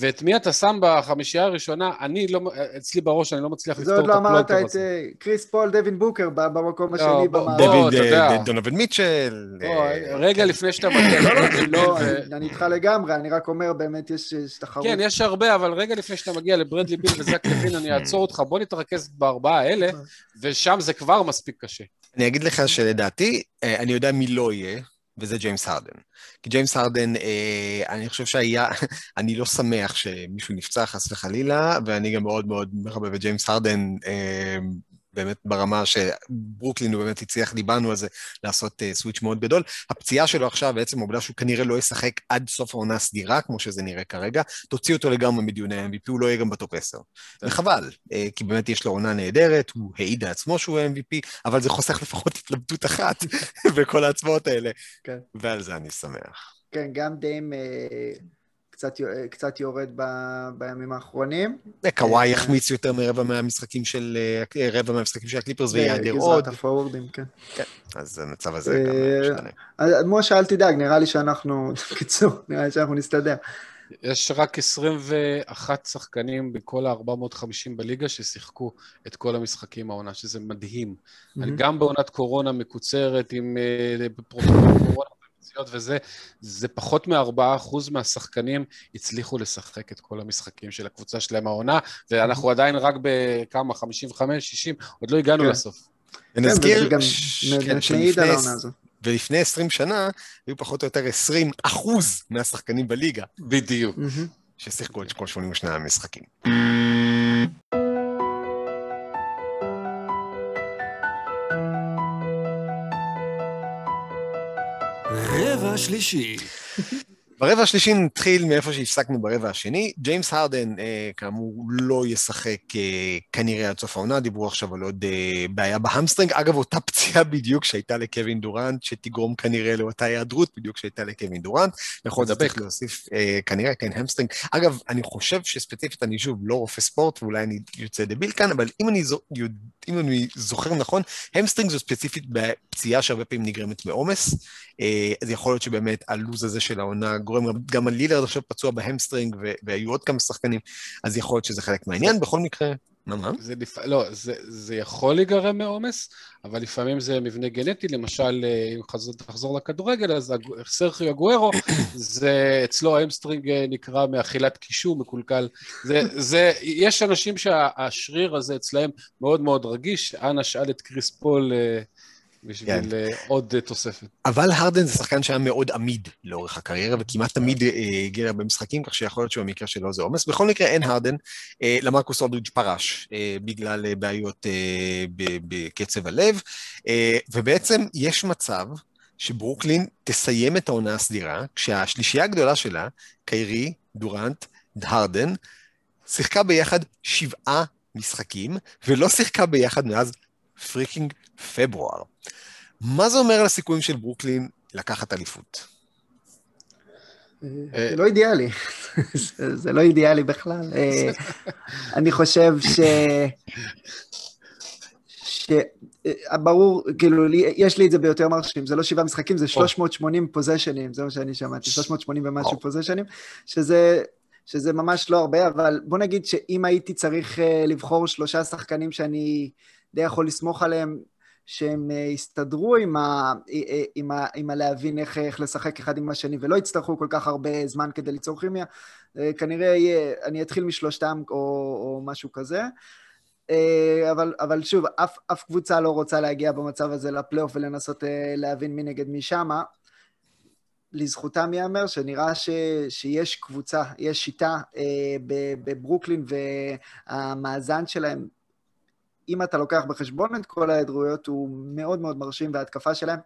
ואת מי אתה שם בחמישייה הראשונה, אני לא, אצלי בראש אני לא מצליח זה לפתור עוד את לא אמרת הפלונטר את הזה. אה, קריס פול, דווין בוקר במקום השני במ- במערב. יודע. אה, דונובל מיטשל. אה, רגע לפני שאתה מגיע, לא, לא, לברדלי אני לא, איתך לגמרי, אני רק אומר, באמת יש תחרות. כן, יש הרבה, אבל רגע לפני שאתה מגיע לברדלי ביל וזק לוין, אני אעצור אותך, בוא נתרכז בארבעה האלה, ושם זה כבר מספיק קשה. אני אגיד לך שלדעתי, אה, אני יודע מי לא יהיה, וזה ג'יימס הרדן. כי ג'יימס הרדן, אה, אני חושב שהיה, אני לא שמח שמישהו נפצע חס וחלילה, ואני גם מאוד מאוד מחבב את ג'יימס הרדן, אה, באמת ברמה שברוקלין הוא באמת הצליח, דיברנו על זה, לעשות uh, switch מאוד גדול. הפציעה שלו עכשיו, בעצם העובדה שהוא כנראה לא ישחק עד סוף העונה הסדירה, כמו שזה נראה כרגע, תוציא אותו לגמרי מדיוני ה-MVP, הוא לא יהיה גם ב top 10. וחבל, uh, כי באמת יש לו עונה נהדרת, הוא העיד לעצמו שהוא MVP, אבל זה חוסך לפחות התלבטות אחת בכל ההצבעות האלה, כן. ועל זה אני שמח. כן, גם אה, קצת אה, קצת יורד ב- בימים האחרונים. קוואי אה, החמיץ יותר מרבע מהמשחקים של, אה, רבע מהמשחקים של הקליפרס ויעדר עוד, בגזרת הפורורדים, כן. אז המצב הזה גם אה, משתנה. אז משה, אל תדאג, נראה לי שאנחנו, בקיצור, נראה לי שאנחנו נסתדר. יש רק 21 שחקנים בכל ה-450 בליגה ששיחקו את כל המשחקים העונה, שזה מדהים. מהמם. גם בעונת קורונה מקוצרת עם אה, ופציעות וזה, זה פחות מ-4% מהשחקנים הצליחו לשחק את כל המשחקים של הקבוצה שלהם העונה, ואנחנו עדיין רק בכמה, 55, 60, עוד לא הגענו כן. לסוף. ונזכיר, כן, מעיד שלפני על העונה הזו. ולפני 20 שנה היו פחות או יותר 20 אחוז מהשחקנים בליגה בדיוק. ששיחקו את כל 82 המשחקים. רבע שלישי. ברבע השלישי נתחיל מאיפה שהפסקנו ברבע השני. ג'יימס הרדן, אה, כאמור, לא ישחק אה, כנראה עד סוף העונה, דיברו עכשיו על עוד אה, בעיה ב hamstring. אגב, אותה פציעה בדיוק שהייתה לקווין דורנט, שתגרום כנראה לאותה היעדרות בדיוק שהייתה לקווין דורנט. יכול להיות. שצריך להוסיף, אה, כנראה, כן, hamstring. אגב, אני חושב שספציפית, אני שוב לא רופא ספורט, ואולי אני יוצא דביל כאן, אבל אם אני, זו, אם אני זוכר נכון, hamstring זו ספציפית פציעה שהרבה פעמים נגרמת מעומס. אה, אז יכול להיות שבאמת הלו"ז הזה של העונה גורם, גם לילארד עכשיו פצוע ב hamstring, והיו עוד כמה שחקנים, אז יכול להיות שזה חלק מהעניין. בכל מקרה, מה, מה? זה לפ... לא, זה, זה יכול להיגרם מעומס, אבל לפעמים זה מבנה גנטי, למשל, אה, אם חזור, תחזור לכדורגל, אז סרחיו אגוארו, זה אצלו ה hamstring אה, נקרע מאכילת קישוא, מקולקל. זה, זה, יש אנשים שהשריר הזה אצלהם מאוד מאוד רגיש, אנא שאל את קריס פול בשביל כן. אה, עוד אה, תוספת. אבל הרדן זה שחקן שהיה מאוד עמיד לאורך הקריירה, וכמעט תמיד אה, הגיע להרבה משחקים, כך שיכול להיות שבמקרה שלו זה עומס. בכל מקרה, אין הרדן. למרקוס אולדריג' פרש בגלל בעיות בקצב הלב, ובעצם יש מצב שברוקלין תסיים את העונה הסדירה, כשהשלישייה הגדולה שלה, קיירי, דורנט, הרדן, שיחקה ביחד שבעה משחקים, ולא שיחקה ביחד מאז freaking פברואר. מה זה אומר על הסיכויים של ברוקלין לקחת אליפות? זה לא אידיאלי, זה- לא אידיאלי בכלל. אה, אני חושב ש... ש... אה, כאילו, יש לי את זה ביותר מרשים, זה לא שבעה משחקים, זה 380 פוזיישנים, זה מה שאני שמעתי, 380 ומשהו. פוזיישנים, שזה, שזה ממש לא הרבה, אבל בוא נגיד שאם הייתי צריך אה, לבחור שלושה שחקנים שאני די יכול לסמוך עליהם, שהם אה, יסתדרו עם, ה, אה, עם, ה, עם הלהבין איך, איך לשחק אחד עם השני, ולא יצטרכו כל כך הרבה זמן כדי ליצור כימיה, אה, כנראה יהיה, אני אתחיל משלושתם או, או משהו כזה. אה, אבל, אבל שוב, אף, אף קבוצה לא רוצה להגיע במצב הזה לפלייאוף ולנסות אה, להבין מי נגד מי שמה. לזכותם ייאמר שנראה ש, שיש קבוצה, יש שיטה אה, בברוקלין והמאזן שלהם, אם אתה לוקח בחשבון את כל ההיעדרויות, הוא מאוד מאוד מרשים, וההתקפה שלהם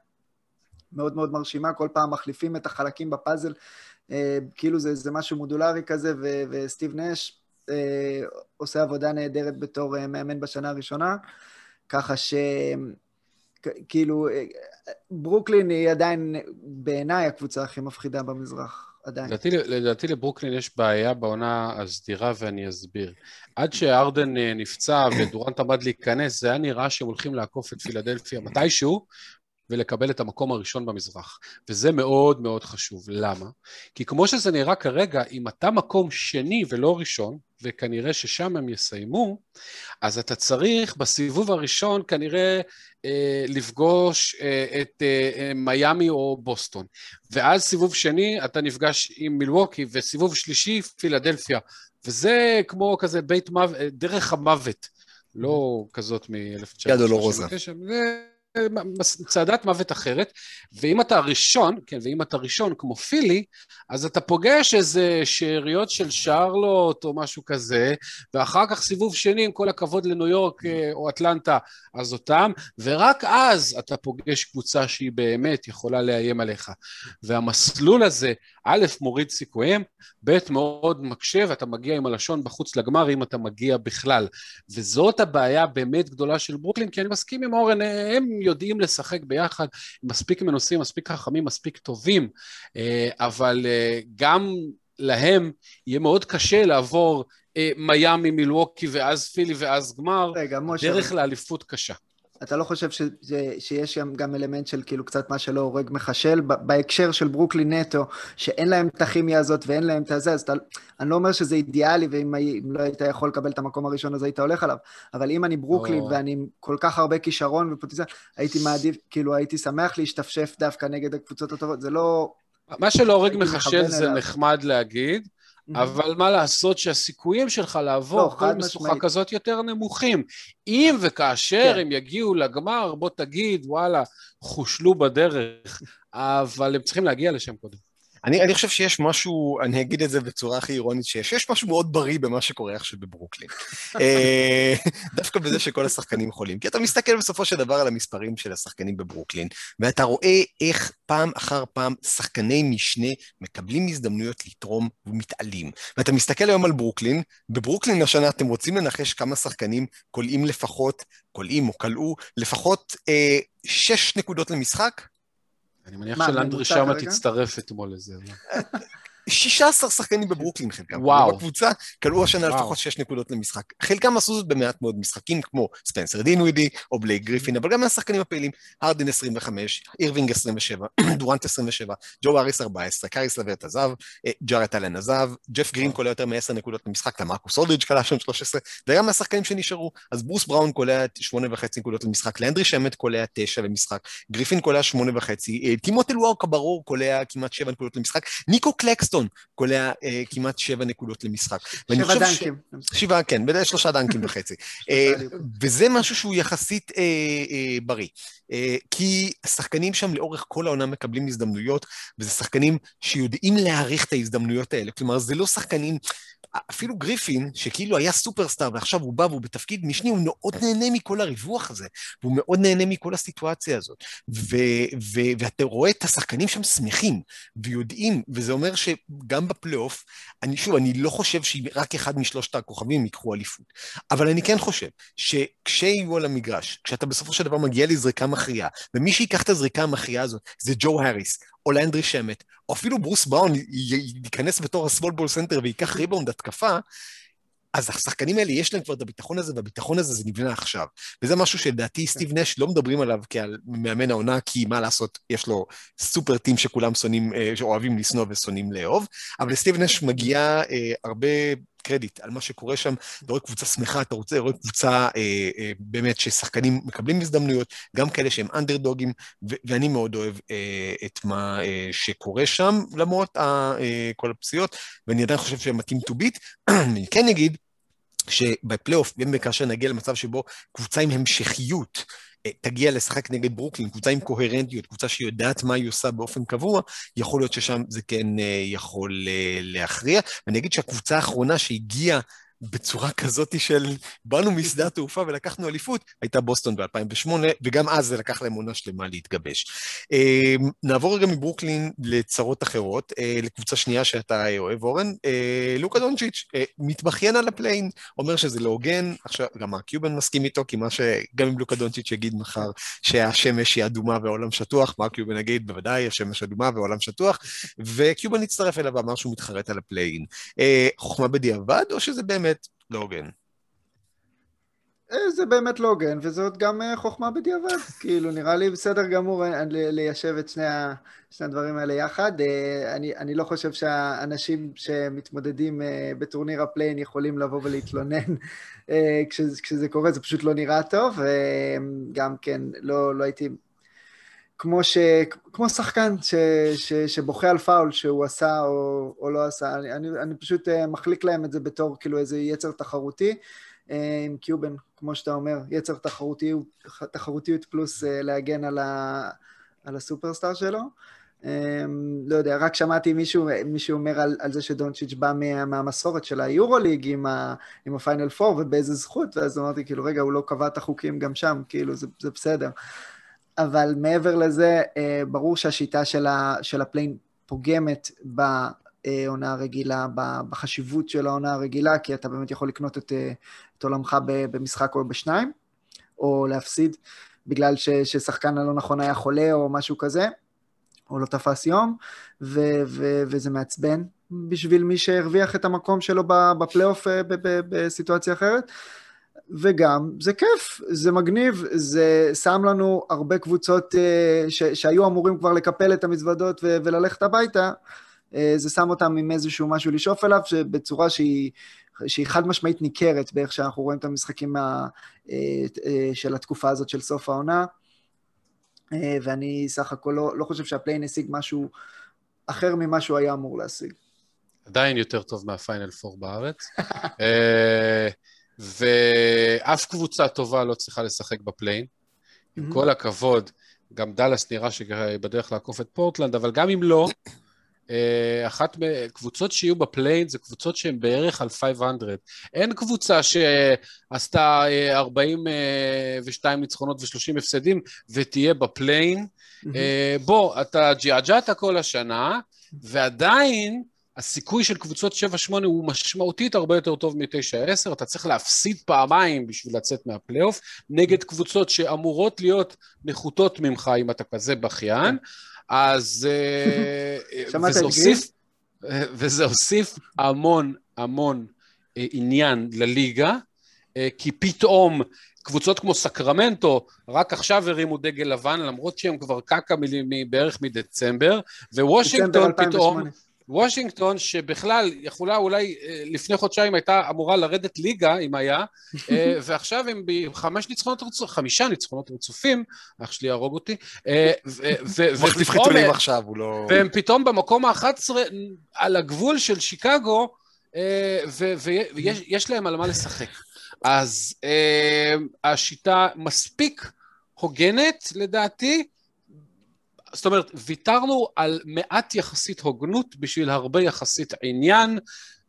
מאוד מאוד מרשימה, כל פעם מחליפים את החלקים בפאזל, אה, כאילו זה, זה משהו מודולרי כזה, ו, וסטיב נש אה, עושה עבודה נהדרת בתור אה, מאמן בשנה הראשונה, ככה ש... כאילו, אה, ברוקלין היא עדיין בעיניי הקבוצה הכי מפחידה במזרח, עדיין. לדעתי, לדעתי לברוקלין יש בעיה בעונה הסדירה ואני אסביר. עד שארדן אה, נפצע ודורנט עמד להיכנס, זה היה נראה שהם הולכים לעקוף את פילדלפיה מתישהו ולקבל את המקום הראשון במזרח. וזה מאוד מאוד חשוב. למה? כי כמו שזה נראה כרגע, אם אתה מקום שני ולא ראשון, וכנראה ששם הם יסיימו, אז אתה צריך בסיבוב הראשון כנראה אה, לפגוש אה, את אה, אה, מיאמי או בוסטון. ואז סיבוב שני אתה נפגש עם מילווקי, וסיבוב שלישי פילדלפיה. וזה כמו כזה בית מוות, דרך המוות, לא כזאת מ-1939. יד דולורוזה. צעדת מוות אחרת, ואם אתה ראשון, כן, ואם אתה ראשון כמו פילי, אז אתה פוגש איזה שאריות של שרלוט או משהו כזה, ואחר כך סיבוב שני, עם כל הכבוד לניו יורק אה, או אטלנטה, אז אותם, ורק אז אתה פוגש קבוצה שהיא באמת יכולה לאיים עליך. והמסלול הזה, א', מוריד סיכויים, ב', מאוד מקשה, ואתה מגיע עם הלשון בחוץ לגמר, אם אתה מגיע בכלל. וזאת הבעיה באמת גדולה של ברוקלין, כי אני מסכים עם אורן, הם יודעים לשחק ביחד, מספיק מנוסים, מספיק חכמים, מספיק טובים, אה, אבל אה, גם להם יהיה מאוד קשה לעבור אה, מיאמי, מילווקי, ואז פילי, ואז גמר. רגע, דרך לאליפות קשה. אתה לא חושב ש, ש, שיש שם גם אלמנט של כאילו קצת מה שלא הורג מחשל, בהקשר של ברוקלין נטו, שאין להם את הכימיה הזאת ואין להם את הזה, אז אתה, אני לא אומר שזה אידיאלי, ואם לא היית יכול לקבל את המקום הראשון אז היית הולך עליו, אבל אם אני ברוקלין או. ואני עם כל כך הרבה כישרון ופוטנציאל, הייתי מעדיף, כאילו הייתי שמח להשתפשף דווקא נגד הקבוצות הטובות, זה לא... מה שלא הורג מחשל זה אליו. נחמד להגיד, אבל מה לעשות שהסיכויים שלך לא, לעבור חד כל משוכה. כזאת יותר נמוכים. אם וכאשר כן. הם יגיעו לגמר, בוא תגיד, וואלה, חושלו בדרך, אבל הם צריכים להגיע לשם קודם. אני, אני חושב שיש משהו, אני אגיד את זה בצורה הכי אירונית שיש, יש משהו מאוד בריא במה שקורה עכשיו בברוקלין. אה, דווקא בזה שכל השחקנים חולים. כי אתה מסתכל בסופו של דבר על המספרים של השחקנים בברוקלין, ואתה רואה איך פעם אחר פעם שחקני משנה מקבלים הזדמנויות לתרום ומתעלים. ואתה מסתכל היום על ברוקלין, בברוקלין השנה אתם רוצים לנחש כמה שחקנים כולאים לפחות, קולעים או קלעו, לפחות אה, שש נקודות למשחק? אני מניח שלנדרי שאמט הצטרף אתמול לזה. לא? 16 שחקנים בברוקלין חלקם. וואו. בקבוצה קלעו השנה. לפחות 6 נקודות למשחק. חלקם עשו זאת במעט מאוד משחקים, כמו ספנסר דינווידי או בלייק גריפין, אבל גם מהשחקנים הפעילים, הרדן 25, אירווינג 27, דורנט 27, ג'ו האריס 14, קאריס לברט עזב, אה, ג'ארט אלן עזב, ג'ף גרין קולע יותר מ-10 נקודות למשחק, למרקוס אולדריץ' קלע שם 13, וגם מהשחקנים שנשארו. אז ברוס בראון קולע 8.5 נקודות למשחק, לאנדרי שמט קולע 9 למשחק, גריפין קולע 8.5, אה, טימוטל וורקה ברור קולע כמעט 7 נקודות למשחק, ניקו קלקסטון קולע אה, כמעט 7 נקודות למשחק. שבע חושב ש- דנקים. שבעה, כן, בדרך שלושה דנקים וחצי. אה, וזה משהו שהוא יחסית אה, אה, בריא. אה, כי השחקנים שם לאורך כל העונה מקבלים הזדמנויות, וזה שחקנים שיודעים להעריך את ההזדמנויות האלה. כלומר, זה לא שחקנים... אפילו גריפין, שכאילו היה סופרסטאר ועכשיו הוא בא והוא בתפקיד משני, הוא מאוד נהנה מכל הריווח הזה, והוא מאוד נהנה מכל הסיטואציה הזאת. ו- ו- ואתה רואה את השחקנים שם שמחים, ויודעים, וזה אומר שגם בפלייאוף, אני שוב, אני לא חושב שרק אחד משלושת הכוכבים ייקחו אליפות, אבל אני כן חושב שכשיהיו על המגרש, כשאתה בסופו של דבר מגיע לזריקה מכריעה, ומי שיקח את הזריקה המכריעה הזאת זה ג'ו האריס, או לאנדרי שמט, או אפילו ברוס בראון ייכנס בתור ה small ball center וייקח ריבאונד התקפה, אז השחקנים האלה יש להם כבר את הביטחון הזה, והביטחון הזה זה נבנה עכשיו. וזה משהו שלדעתי סטיב נש לא מדברים עליו כעל מאמן העונה, כי מה לעשות, יש לו super team שכולם שונאים, אה, שאוהבים לשנוא ושונאים לאהוב, אבל לסטיב נש מגיע אה, הרבה קרדיט על מה שקורה שם. אתה רואה קבוצה שמחה, אתה רוצה, רואה קבוצה אה, אה, באמת ששחקנים מקבלים הזדמנויות, גם כאלה שהם אנדרדוגים, ו- ואני מאוד אוהב אה, את מה אה, שקורה שם, למרות ה- אה, כל הפציעות, ואני עדיין חושב שהם מתאים to beat. אני כן אגיד, שבפלייאוף, אם וכאשר נגיע למצב שבו קבוצה עם המשכיות אה, תגיע לשחק נגד ברוקלין, קבוצה עם קוהרנטיות, קבוצה שיודעת מה היא עושה באופן קבוע, יכול להיות ששם זה כן אה, יכול אה, להכריע. ואני אגיד שהקבוצה האחרונה שהגיעה בצורה כזאת של באנו משדה התעופה ולקחנו אליפות, הייתה בוסטון ב-2008, וגם אז זה לקח להם עונה שלמה להתגבש. אה, נעבור רגע מברוקלין לצרות אחרות, אה, לקבוצה שנייה שאתה אה, אוהב, אורן. אה, לוקה דונצ'יץ' מתבכיין על ה play-in, אומר שזה לא הוגן, עכשיו גם הקיובן מסכים איתו, כי מה שגם אם לוקה דונצ'יץ' יגיד מחר שהשמש היא אדומה והעולם שטוח, מה קיובן יגיד? בוודאי, השמש אדומה והעולם שטוח, וקיובן הצטרף אליו ואמר שהוא מתחרט על ה play-in. חוכמה בדיעבד, או שזה באמת לא הוגן? אה, זה באמת לא הוגן, וזאת גם אה, חוכמה בדיעבד. כאילו, נראה לי בסדר גמור אה, ליישב את שני, ה, שני הדברים האלה יחד. אני, אני לא חושב שהאנשים שמתמודדים בטורניר ה play-in יכולים לבוא ולהתלונן כשזה, כשזה קורה, זה פשוט לא נראה טוב. גם כן, לא, לא הייתי... כמו, ש, כמו שחקן ש, ש, שבוכה על פאול שהוא עשה או, או לא עשה, אני, אני, אני פשוט אה, מחליק להם את זה בתור כאילו איזה יצר תחרותי. אה, עם קיובן, כמו שאתה אומר, יצר תחרותיות, תחרותיות פלוס אה, להגן על, ה, על הסופרסטאר שלו. לא יודע, רק שמעתי מישהו, מישהו אומר על, על זה שדונצ'יץ' בא מה, מהמסורת של היורוליג עם, ה, עם הפיינל פור ובאיזה זכות, ואז אמרתי, כאילו, רגע, הוא לא קבע את החוקים גם שם, כאילו, זה, זה בסדר. אבל מעבר לזה, אה, ברור שהשיטה של, ה, של ה play-in פוגמת בעונה הרגילה, בחשיבות של העונה הרגילה, כי אתה באמת יכול לקנות את, אה, את עולמך במשחק או בשניים, או להפסיד בגלל ש, ששחקן הלא נכון היה חולה או משהו כזה, או לא תפס יום, ו, ו, וזה מעצבן בשביל מי שהרוויח את המקום שלו בפלייאוף אה, בסיטואציה אחרת. וגם זה כיף, זה מגניב, זה שם לנו הרבה קבוצות אה, ש, שהיו אמורים כבר לקפל את המזוודות ו, וללכת הביתה, אה, זה שם אותם עם איזשהו משהו לשאוף אליו, בצורה שהיא, שהיא חד משמעית ניכרת באיך שאנחנו רואים את המשחקים מה, אה, של התקופה הזאת של סוף העונה, ואני סך הכל לא, לא חושב שה play-in השיג משהו אחר ממה שהוא היה אמור להשיג. עדיין יותר טוב מהפיינל פור בארץ. אה, ואף קבוצה טובה לא צריכה לשחק ב play-in. עם כל הכבוד, גם דאלאס נראה שבדרך לעקוף את פורטלנד, אבל גם אם לא, אה, אחת מקבוצות שיהיו ב play-in זה קבוצות שהן בערך על 500. אין קבוצה שעשתה אה, 42 ניצחונות ו-30 הפסדים ותהיה ב play-in. אה, בוא, אתה ג'עג'עת כל השנה, ועדיין הסיכוי של קבוצות 7-8 הוא משמעותית הרבה יותר טוב מ-9-10, אתה צריך להפסיד פעמיים בשביל לצאת מהפלייאוף, נגד קבוצות שאמורות להיות נחותות ממך אם אתה כזה בכיין, אז... אה, שמעת וזה את הוסיף... וזה הוסיף המון המון אה, עניין לליגה, אה, כי פתאום קבוצות כמו סקרמנטו רק עכשיו הרימו דגל לבן, למרות שהם כבר קקה בערך מדצמבר, דצמבר ווושינגטון 2008. וושינגטון שבכלל יכולה אולי אה, לפני חודשיים הייתה אמורה לרדת ליגה אם היה, אה, ועכשיו הם בחמש ניצחונות רצופים, חמישה ניצחונות רצופים, אח שלי יהרוג אותי, אה, הוא מחליף חיתולים עכשיו, הוא לא... והם פתאום במקום ה-11 על הגבול של שיקגו, ויש יש להם על מה לשחק. אז השיטה מספיק הוגנת לדעתי, זאת אומרת, ויתרנו על מעט יחסית הוגנות בשביל הרבה יחסית עניין,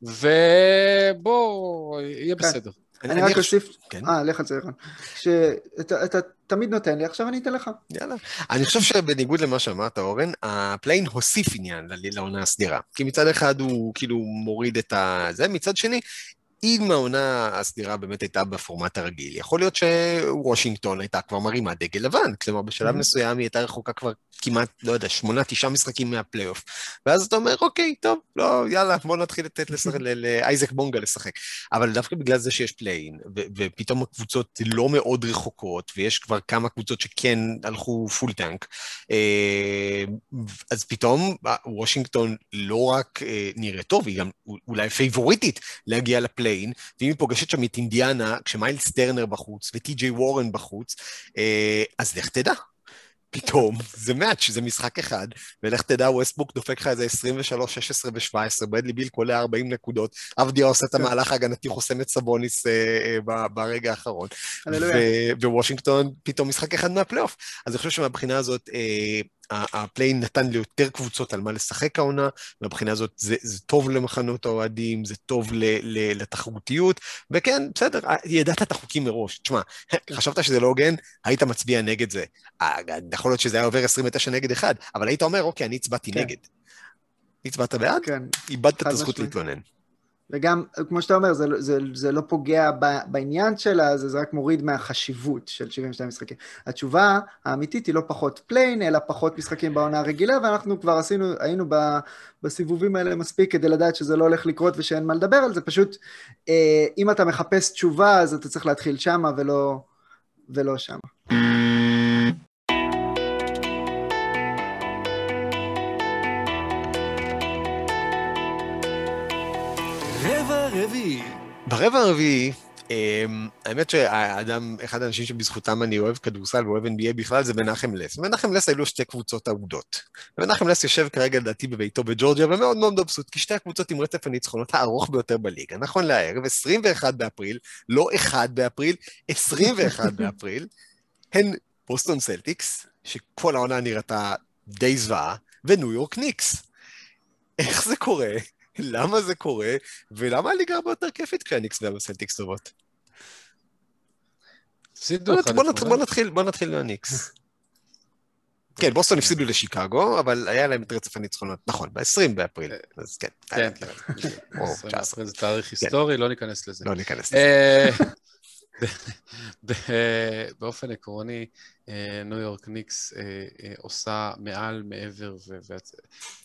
ובוא, יהיה כן. בסדר. אני רק חושב- אוסיף, כן. אה, לך על זה, ערן, שאתה אתה תמיד נותן לי, עכשיו אני אתן לך. יאללה. אני חושב שבניגוד למה שאמרת, אורן, ה play-in הוסיף עניין לעונה הסדירה. כי מצד אחד הוא כאילו מוריד את ה... זה, מצד שני, אם העונה הסדירה באמת הייתה בפורמט הרגיל, יכול להיות שוושינגטון הייתה כבר מרימה דגל לבן. כלומר, בשלב Mhm. מסוים היא הייתה רחוקה כבר כמעט, לא יודע, שמונה, תשעה משחקים מהפלייאוף. ואז אתה אומר, אוקיי, טוב, לא, יאללה, בוא נתחיל לתת לשחק- לאייזק בונגה לשחק. אבל דווקא בגלל זה שיש play-in, ו- ופתאום הקבוצות לא מאוד רחוקות, ויש כבר כמה קבוצות שכן הלכו full tank, אה, אז פתאום אה, וושינגטון לא רק אה, נראית טוב, היא גם אולי פייבוריטית להגיע ל play-in, ואם היא פוגשת שם את אינדיאנה, כשמיילס טרנר בחוץ וטי.ג'יי וורן בחוץ, אה, אז לך תדע. פתאום, זה match, זה משחק אחד, ולך תדע, ווסטבוק דופק לך איזה 23, 16 ו-17, ברדלי ביל קולע 40 נקודות, אבדיה עושה את המהלך ההגנתי, חוסם את סבוניס אה, אה, ברגע האחרון, ווושינגטון פתאום משחק אחד מהפלייאוף. אז אני חושב שמבחינה הזאת, אה, ה play-in נתן ליותר קבוצות על מה לשחק העונה, מהבחינה הזאת זה, זה טוב למחנות האוהדים, זה טוב ל, ל, לתחרותיות, וכן, בסדר, אה, ידעת את החוקים מראש. תשמע, חשבת שזה לא הוגן, היית מצביע נגד זה. אה, יכול להיות שזה היה עובר 29 נגד 1, אבל היית אומר, אוקיי, אני הצבעתי כן. נגד. הצבעת בעד, כן, איבדת את הזכות. להתלונן. וגם, כמו שאתה אומר, זה, לא- זה, זה לא פוגע בעניין שלה, זה, זה רק מוריד מהחשיבות של 72 משחקים. התשובה האמיתית היא לא פחות play-in, אלא פחות משחקים בעונה הרגילה, ואנחנו כבר עשינו, היינו ב, בסיבובים האלה מספיק כדי לדעת שזה לא הולך לקרות ושאין מה לדבר על זה, פשוט אה, אם אתה מחפש תשובה, אז אתה צריך להתחיל שמה ולא, ולא שמה. רבע רביעי. ברבע הרביעי, אמ, האמת שהאדם, אחד האנשים שבזכותם אני אוהב כדורסל ואוהב NBA בכלל זה מנחם לס. מנחם לס היו שתי קבוצות אהודות. ומנחם לס יושב כרגע לדעתי בביתו בג'ורג'יה ומאוד מאוד מבסוט, כי שתי הקבוצות עם רצף הניצחונות הארוך ביותר בליגה. נכון לערב, 21 באפריל, לא 1 באפריל, 21 באפריל, הן בוסטון סלטיקס, שכל העונה נראתה די זוועה, וניו יורק ניקס. איך זה קורה? למה זה קורה? ולמה הליגה הרבה יותר כיפית כשהניקס והסלטיקס טובות? הפסידו בוא, נתחיל, בוא נתחיל מהניקס. כן, בוסטון הפסידו לשיקגו, אבל היה להם את רצף הניצחונות. נכון, ב-20 באפריל. אז כן. כן, היה- כן. או, 20 19. באפריל זה תאריך היסטורי, לא ניכנס לזה. לא ניכנס לזה. באופן עקרוני, אה, ניו יורק ניקס אה, אה, עושה מעל, מעבר,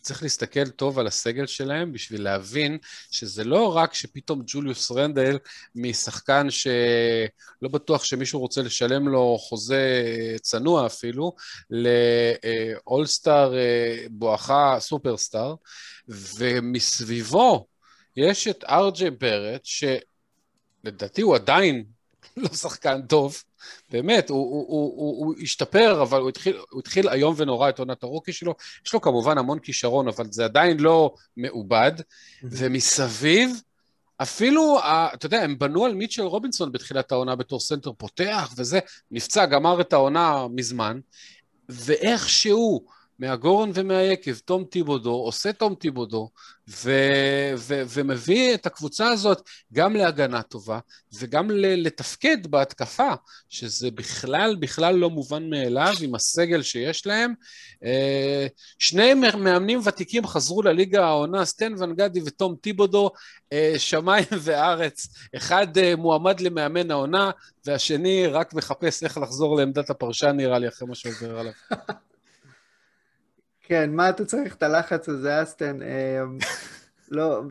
וצריך להסתכל טוב על הסגל שלהם בשביל להבין שזה לא רק שפתאום ג'וליוס רנדל משחקן שלא בטוח שמישהו רוצה לשלם לו חוזה צנוע אפילו, לאולסטאר בואכה סופרסטאר, ומסביבו יש את ארג'יי בארט, ש... לדעתי הוא עדיין לא שחקן טוב, באמת, הוא, הוא, הוא, הוא, הוא השתפר, אבל הוא התחיל, הוא התחיל איום ונורא את עונת ה rookie שלו. יש לו כמובן המון כישרון, אבל זה עדיין לא מעובד. ומסביב, אפילו, אתה יודע, הם בנו על מיטשל רובינסון בתחילת העונה בתור סנטר פותח וזה, נפצע, גמר את העונה מזמן, ואיכשהו, מהגורן ומהיקב, תום טיבודו, עושה תום טיבודו, ו- ו- ומביא את הקבוצה הזאת גם להגנה טובה, וגם ל- לתפקד בהתקפה, שזה בכלל, בכלל לא מובן מאליו עם הסגל שיש להם. אה, שני מאמנים ותיקים חזרו לליגה העונה, סטן ון גדי ותום טיבודו, אה, שמיים וארץ. אחד אה, מועמד למאמן העונה, והשני רק מחפש איך לחזור לעמדת הפרשן, נראה לי, אחרי מה שעובר עליו. כן, מה אתה צריך את הלחץ הזה, אסטן? אה, לא,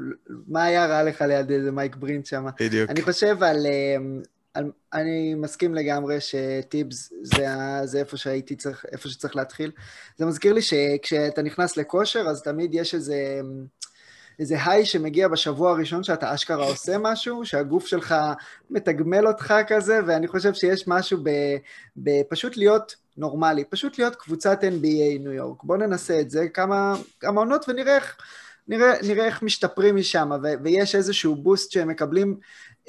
מה היה רע לך ליד איזה מייק ברינט שם? בדיוק. אני חושב על, אמ, על... אני מסכים לגמרי שטיבס זה, זה איפה שהייתי צריך, איפה שצריך להתחיל. זה מזכיר לי שכשאתה נכנס לכושר, אז תמיד יש איזה... איזה היי שמגיע בשבוע הראשון שאתה אשכרה עושה משהו, שהגוף שלך מתגמל אותך כזה, ואני חושב שיש משהו בפשוט להיות נורמלי, פשוט להיות קבוצת NBA ניו יורק. בואו ננסה את זה כמה, כמה עונות ונראה איך, נראה, נראה איך משתפרים משם, ויש איזשהו בוסט שהם מקבלים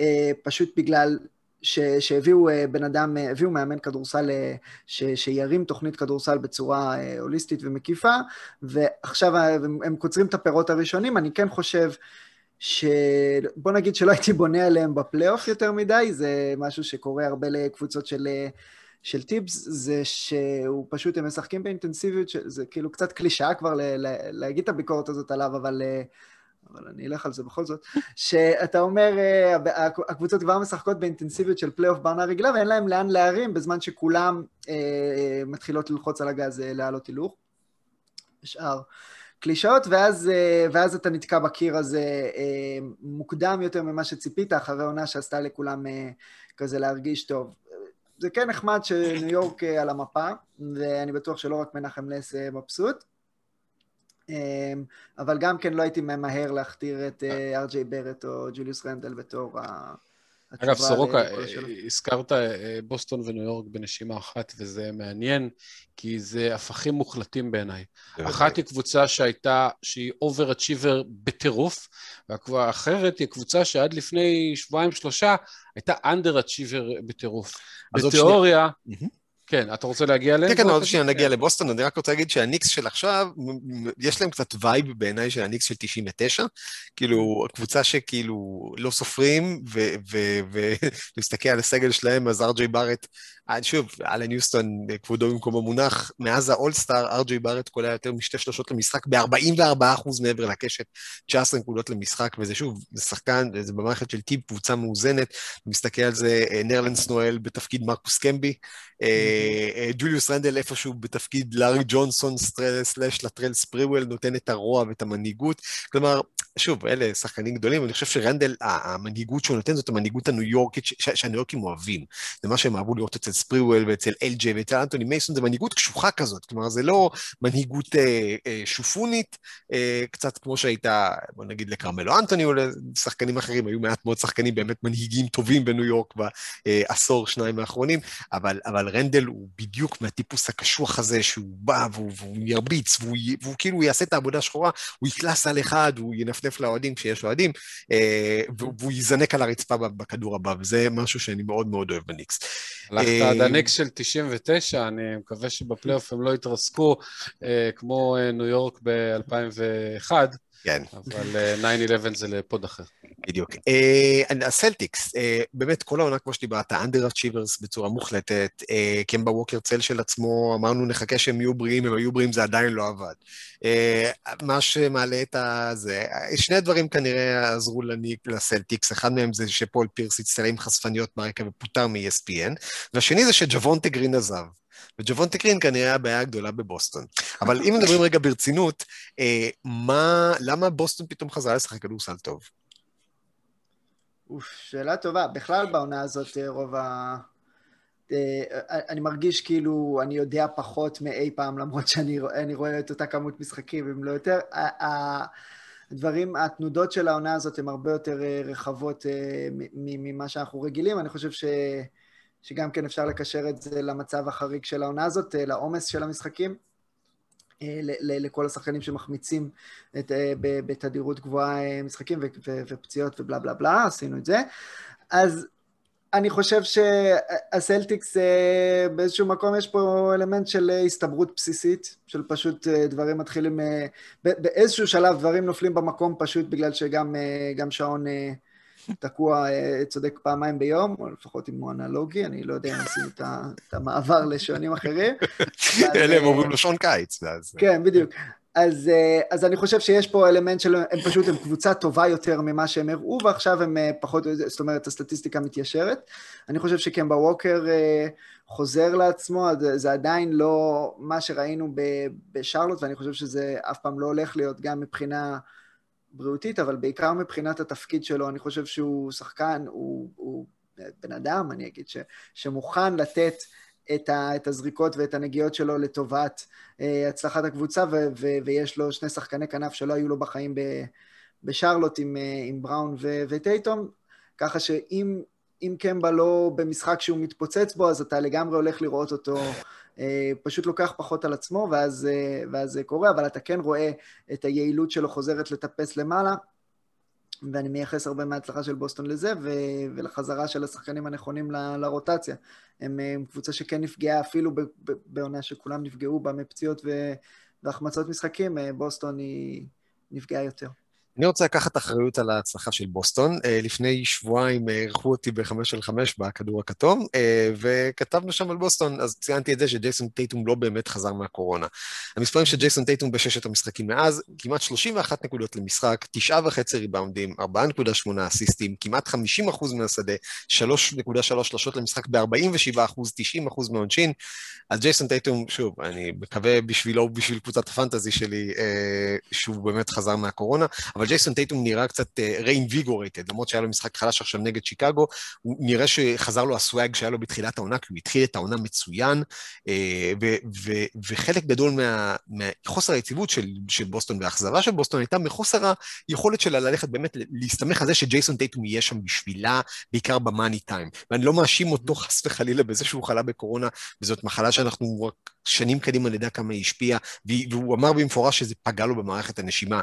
אה, פשוט בגלל ש, שהביאו אה, בן אדם, אה, הביאו מאמן כדורסל אה, ש, שירים תוכנית כדורסל בצורה הוליסטית ומקיפה, ועכשיו הם, הם קוצרים את הפירות הראשונים, אני כן חושב ש... בוא נגיד שלא הייתי בונה עליהם בפלייאוף יותר מדי, זה משהו שקורה הרבה לקבוצות של, של טיפס, זה שהוא פשוט, הם משחקים באינטנסיביות, זה כאילו קצת קלישאה כבר ל, ל, להגיד את הביקורת הזאת עליו, אבל, אבל אני אלך על זה בכל זאת, שאתה אומר, הקבוצות כבר משחקות באינטנסיביות של פלייאוף בעונה רגילה, ואין להם לאן להרים בזמן שכולם אה, מתחילות ללחוץ על הגז להעלות הילוך. שאר קלישאות, ואז, ואז אתה נתקע בקיר הזה מוקדם יותר ממה שציפית, אחרי עונה שעשתה לכולם כזה להרגיש טוב. זה כן נחמד שניו יורק על המפה, ואני בטוח שלא רק מנחם לס מבסוט, אבל גם כן לא הייתי ממהר להכתיר את ארג'יי ברט או ג'וליוס רנדל בתור ה... אגב, סורוקה, הזכרת בוסטון וניו יורק בנשימה אחת, וזה מעניין, כי זה הפכים מוחלטים בעיניי. אחת היא קבוצה שהייתה, שהיא over-achiever בטירוף, והאחרת היא קבוצה שעד לפני שבועיים-שלושה הייתה under-achiever בטירוף. בתיאוריה... כן, אתה רוצה להגיע אליהם? כן, כן, עוד שנייה נגיע לבוסטון, אני רק רוצה להגיד שהניקס של עכשיו, יש להם קצת vibe בעיניי של הניקס של 99, כאילו, קבוצה שכאילו לא סופרים, ולהסתכל על הסגל שלהם, אז ארג'יי בארט, שוב, אלן יוסטון, כבודו במקום המונח, מאז האולסטאר, ארג'יי בארט קולע יותר משתי שלושות למשחק ב-44% מעבר לקשת, 19 נקודות למשחק, וזה שוב, זה שחקן, זה במערכת של טיפ, קבוצה מאוזנת, מסתכל על זה, נרלנס נואל בתפקיד מרקוס קמבי, ג'וליוס רנדל איפשהו בתפקיד לארי ג'ונסון סלאש לטרל ספריוול נותן את הרוע ואת המנהיגות. כלומר, שוב, אלה שחקנים גדולים, אני חושב שרנדל, המנהיגות שהוא נותן זאת המנהיגות הניו יורקית שהניו יורקים אוהבים. זה מה שהם אהבו לראות אצל ספריוול ואצל אלג'יי ואצל אנטוני מייסון, זה מנהיגות קשוחה כזאת. כלומר, זה לא מנהיגות אה, אה, שופונית, אה, קצת כמו שהייתה, בוא נגיד לקרמלו אנטוני או לשחקנים אחרים, היו מעט מאוד שחקנים באמת מנהיגים טובים בניו יורק בעשור, שניים האחרונים, אבל, אבל רנדל הוא בדיוק מהטיפוס הקשוח הזה, שהוא בא והוא, והוא ירביץ, והוא, והוא כאילו יעשה את העבודה השחורה, הוא יקלס על אחד, הוא ינפנף לאוהדים כשיש אוהדים, והוא יזנק על הרצפה בכדור הבא, וזה משהו שאני מאוד מאוד אוהב בניקס. הלכת עד הניקס של 99, אני מקווה שבפלייאוף הם לא יתרסקו כמו ניו יורק ב-2001. כן. אבל 9-11 זה לפוד אחר. בדיוק. הסלטיקס, באמת כל העונה כמו שדיברת, under achievers בצורה מוחלטת, קמבה ווקר צל של עצמו, אמרנו נחכה שהם יהיו בריאים, הם היו בריאים, זה עדיין לא עבד. מה שמעלה את הזה, שני דברים כנראה עזרו לסלטיקס, אחד מהם זה שפול פירס הצטלם חשפניות ברקע ופוטר מ-ESPN, והשני זה שג'וונטה גרין עזב. וג'וונטה גרין כנראה הבעיה הגדולה בבוסטון. אבל אם מדברים רגע ברצינות, אה, מה, למה בוסטון פתאום חזרה לשחק כדורסל טוב? אוף, שאלה טובה. בכלל בעונה הזאת רוב ה... אני מרגיש כאילו אני יודע פחות מאי פעם, למרות שאני רואה את אותה כמות משחקים, אם לא יותר. הדברים, התנודות של העונה הזאת הן הרבה יותר רחבות ממה שאנחנו רגילים. אני חושב ש... שגם כן אפשר לקשר את זה למצב החריג של העונה הזאת, לעומס של המשחקים, לכל השחקנים שמחמיצים את, בתדירות גבוהה משחקים ופציעות ובלה בלה בלה, עשינו את זה. אז אני חושב שהסלטיקס באיזשהו מקום יש פה אלמנט של הסתברות בסיסית, של פשוט דברים מתחילים, באיזשהו שלב דברים נופלים במקום פשוט בגלל שגם שעון תקוע, צודק פעמיים ביום, או לפחות אם הוא אנלוגי, אני לא יודע אם עושים את המעבר לשעונים אחרים. אלה הם אומרים לו שעון קיץ. כן, בדיוק. אז, אז אני חושב שיש פה אלמנט של, הם פשוט, הם קבוצה טובה יותר ממה שהם הראו, ועכשיו הם פחות, זאת אומרת, הסטטיסטיקה מתיישרת. אני חושב שקמבה ווקר חוזר לעצמו, זה עדיין לא מה שראינו בשרלוט, ואני חושב שזה אף פעם לא הולך להיות גם מבחינה בריאותית, אבל בעיקר מבחינת התפקיד שלו, אני חושב שהוא שחקן, הוא, הוא בן אדם, אני אגיד, ש, שמוכן לתת את, ה, את הזריקות ואת הנגיעות שלו לטובת אה, הצלחת הקבוצה, ו, ו, ויש לו שני שחקני כנף שלא היו לו בחיים ב, בשרלוט עם, אה, עם בראון ו, וטייטום, ככה שאם אם קמבה לא במשחק שהוא מתפוצץ בו, אז אתה לגמרי הולך לראות אותו פשוט לוקח פחות על עצמו, ואז, אה, ואז זה קורה, אבל אתה כן רואה את היעילות שלו חוזרת לטפס למעלה, ואני מייחס הרבה מההצלחה של בוסטון לזה, ו- ולחזרה של השחקנים הנכונים ל- לרוטציה. הם, הם קבוצה שכן נפגעה, אפילו בעונה שכולם נפגעו בה מפציעות והחמצות משחקים, אה, בוסטון היא נפגעה יותר. אני רוצה לקחת אחריות על ההצלחה של בוסטון. אה, לפני שבועיים אה, אירחו אותי בחמש על חמש בכדור הכתום, אה, וכתבנו שם על בוסטון, אז ציינתי את זה שג'ייסון טייטום לא באמת חזר מהקורונה. המספרים של ג'ייסון טייטום בששת המשחקים מאז, כמעט 31 נקודות למשחק, תשעה וחצי ריבאונדים, 4.8 אסיסטים, כמעט 50 אחוז מהשדה, 3.3 שלושות למשחק ב-47 אחוז, 90 אחוז מעונשין. אז ג'ייסון טייטום, שוב, אני מקווה בשבילו ובשביל קבוצת הפנטזי שלי, שהוא באמת חזר מהקורונה, אבל ג'ייסון טייטום נראה קצת reinvigorated, אה, למרות שהיה לו משחק חלש עכשיו נגד שיקגו, הוא נראה שחזר לו ה swag שהיה לו בתחילת העונה, כי הוא התחיל את העונה מצוין, uh, ו- ו- וחלק גדול מה, מחוסר היציבות של, של בוסטון והאכזבה של בוסטון הייתה מחוסר היכולת שלה ללכת באמת להסתמך על זה שג'ייסון טייטום יהיה שם בשבילה, בעיקר במאני טיים. ואני לא מאשים אותו חס וחלילה בזה שהוא חלה בקורונה, וזאת מחלה שאנחנו רק שנים קדימה נדע כמה היא השפיעה, והוא אמר במפורש שזה פגע לו במערכת הנשימה,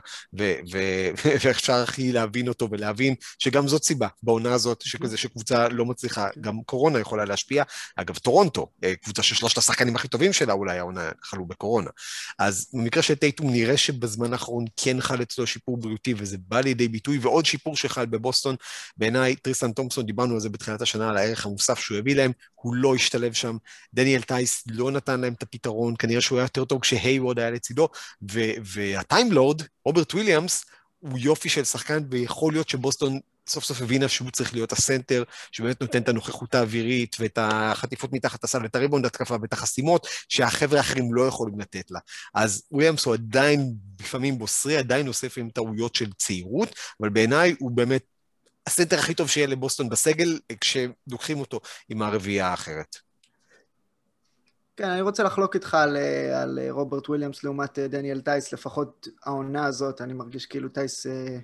ואפשר הכי להבין אותו ולהבין שגם זאת סיבה בעונה הזאת, שכזה שקבוצה לא מצליחה, גם קורונה יכולה להשפיע. אגב, טורונטו, אה, קבוצה ששלושת השחקנים הכי טובים שלה אולי העונה חלו בקורונה. אז במקרה של טייטום נראה שבזמן האחרון כן חל אצלו שיפור בריאותי, וזה בא לידי ביטוי, ועוד שיפור שחל בבוסטון. בעיניי, טריסטן תומפסון, דיברנו על זה בתחילת השנה, על הערך המוסף שהוא הביא להם, הוא לא השתלב שם. דניאל טייס לא נתן להם את הפתרון, כנראה שהוא היה יותר טוב כשהייוורד היה לצידו, וה Time Lord, רוברט וויליאמס, הוא יופי של שחקן, ויכול להיות שבוסטון סוף סוף הבינה שהוא צריך להיות הסנטר, שבאמת נותן את הנוכחות האווירית ואת החטיפות מתחת הסל ואת הריבאונד התקפה ואת החסימות, שהחבר'ה האחרים לא יכולים לתת לה. אז וויליאמס הוא עדיין לפעמים בוסרי, עדיין עושה לפעמים טעויות של צעירות, אבל בעיניי הוא באמת הסנטר הכי טוב שיהיה לבוסטון בסגל, כשלוקחים אותו עם הרביעייה האחרת. כן, אני רוצה לחלוק איתך על, על רוברט וויליאמס לעומת אה, דניאל טייס, לפחות העונה הזאת, אני מרגיש כאילו טייס אה,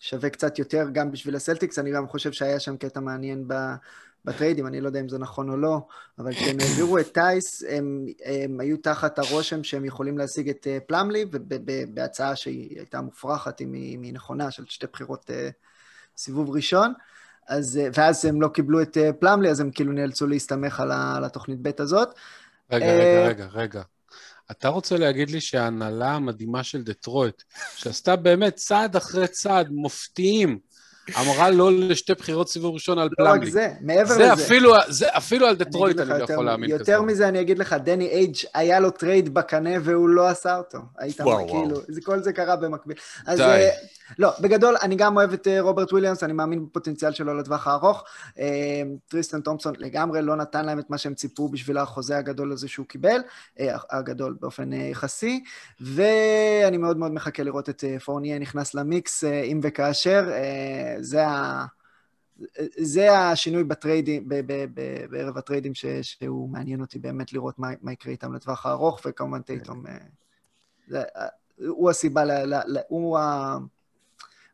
שווה קצת יותר גם בשביל הסלטיקס, אני גם חושב שהיה שם קטע מעניין בטריידים, אני לא יודע אם זה נכון או לא, אבל כשהם העבירו את טייס, הם, הם היו תחת הרושם שהם יכולים להשיג את אה, פלאמלי, ובהצעה שהיא הייתה מופרכת, אם היא נכונה, של שתי בחירות סיבוב ראשון. אז, ואז הם לא קיבלו את פלאמלי, אז הם כאילו נאלצו להסתמך על התוכנית ב' הזאת. רגע, רגע, אה, רגע, רגע. אתה רוצה להגיד לי שההנהלה המדהימה של דטרויט, שעשתה באמת צעד אחרי צעד מופתיים, אמרה לא לשתי בחירות סיבוב ראשון על פלאמלי. לא רק זה, מעבר זה לזה. אפילו, זה אפילו על דטרויט אני, אני לא יכול להאמין כזה. יותר מזה אני אגיד לך, דני אייג' היה לו טרייד בקנה והוא לא עשה אותו. היית וואו, כאילו, וואו. כל זה קרה במקביל. אז די. לא, בגדול, אני גם אוהב את אה, רוברט וויליאמס, אני מאמין בפוטנציאל שלו לטווח הארוך. אה, טריסטן תומפסון לגמרי לא נתן להם את מה שהם ציפו בשביל החוזה הגדול הזה שהוא קיבל, אה, הגדול באופן יחסי, ואני מאוד מאוד מחכה לראות את פורניה נכנס למיקס, אם וכאשר. זה ה... זה השינוי בטריידים, בערב הטריידים ש, שהוא מעניין אותי באמת לראות מה, מה יקרה איתם לטווח הארוך, וכמובן טייטום, זה, הוא הסיבה, ל, ל, ל, הוא ה...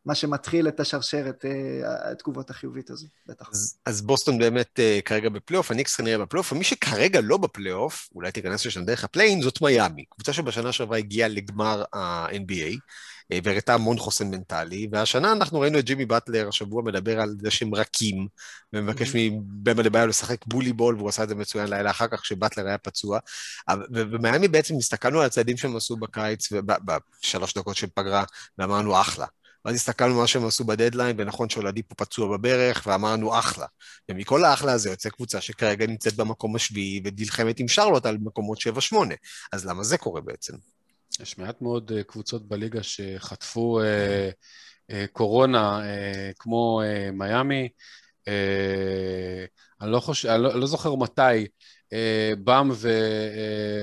מה שמתחיל את השרשרת, אה, התגובות החיובית הזו, בטח. אז, אז בוסטון באמת אה, כרגע בפלייאוף, הניקס כנראה בפלייאוף, ומי שכרגע לא בפלייאוף, אולי תיכנס לשם דרך ה play-in, זאת מיאמי. קבוצה שבשנה שעברה הגיעה לגמר ה-NBA, אה, והראתה המון חוסן מנטלי, והשנה אנחנו ראינו את ג'ימי באטלר השבוע מדבר על זה שהם רכים, ומבקש מבמה לבעיה לשחק בולי בול, והוא עשה את זה מצוין לילה אחר כך כשבאטלר היה פצוע. ומיאמי בעצם הסתכלנו על הצעדים שהם עשו בקיץ, בשלוש דקות של פגרה, ואמרנו אחלה. ואז הסתכלנו מה שהם עשו בדדליין, ונכון שאולדיפו פצוע בברך, ואמרנו אחלה. ומכל האחלה הזה יוצא קבוצה שכרגע נמצאת במקום השביעי, ונלחמת עם שרלוט על מקומות 7-8. אז למה זה קורה בעצם? יש מעט מאוד uh, קבוצות בליגה שחטפו uh, uh, קורונה, uh, כמו uh, מיאמי. Uh, אני, לא חושב, אני לא, לא זוכר מתי אה, באם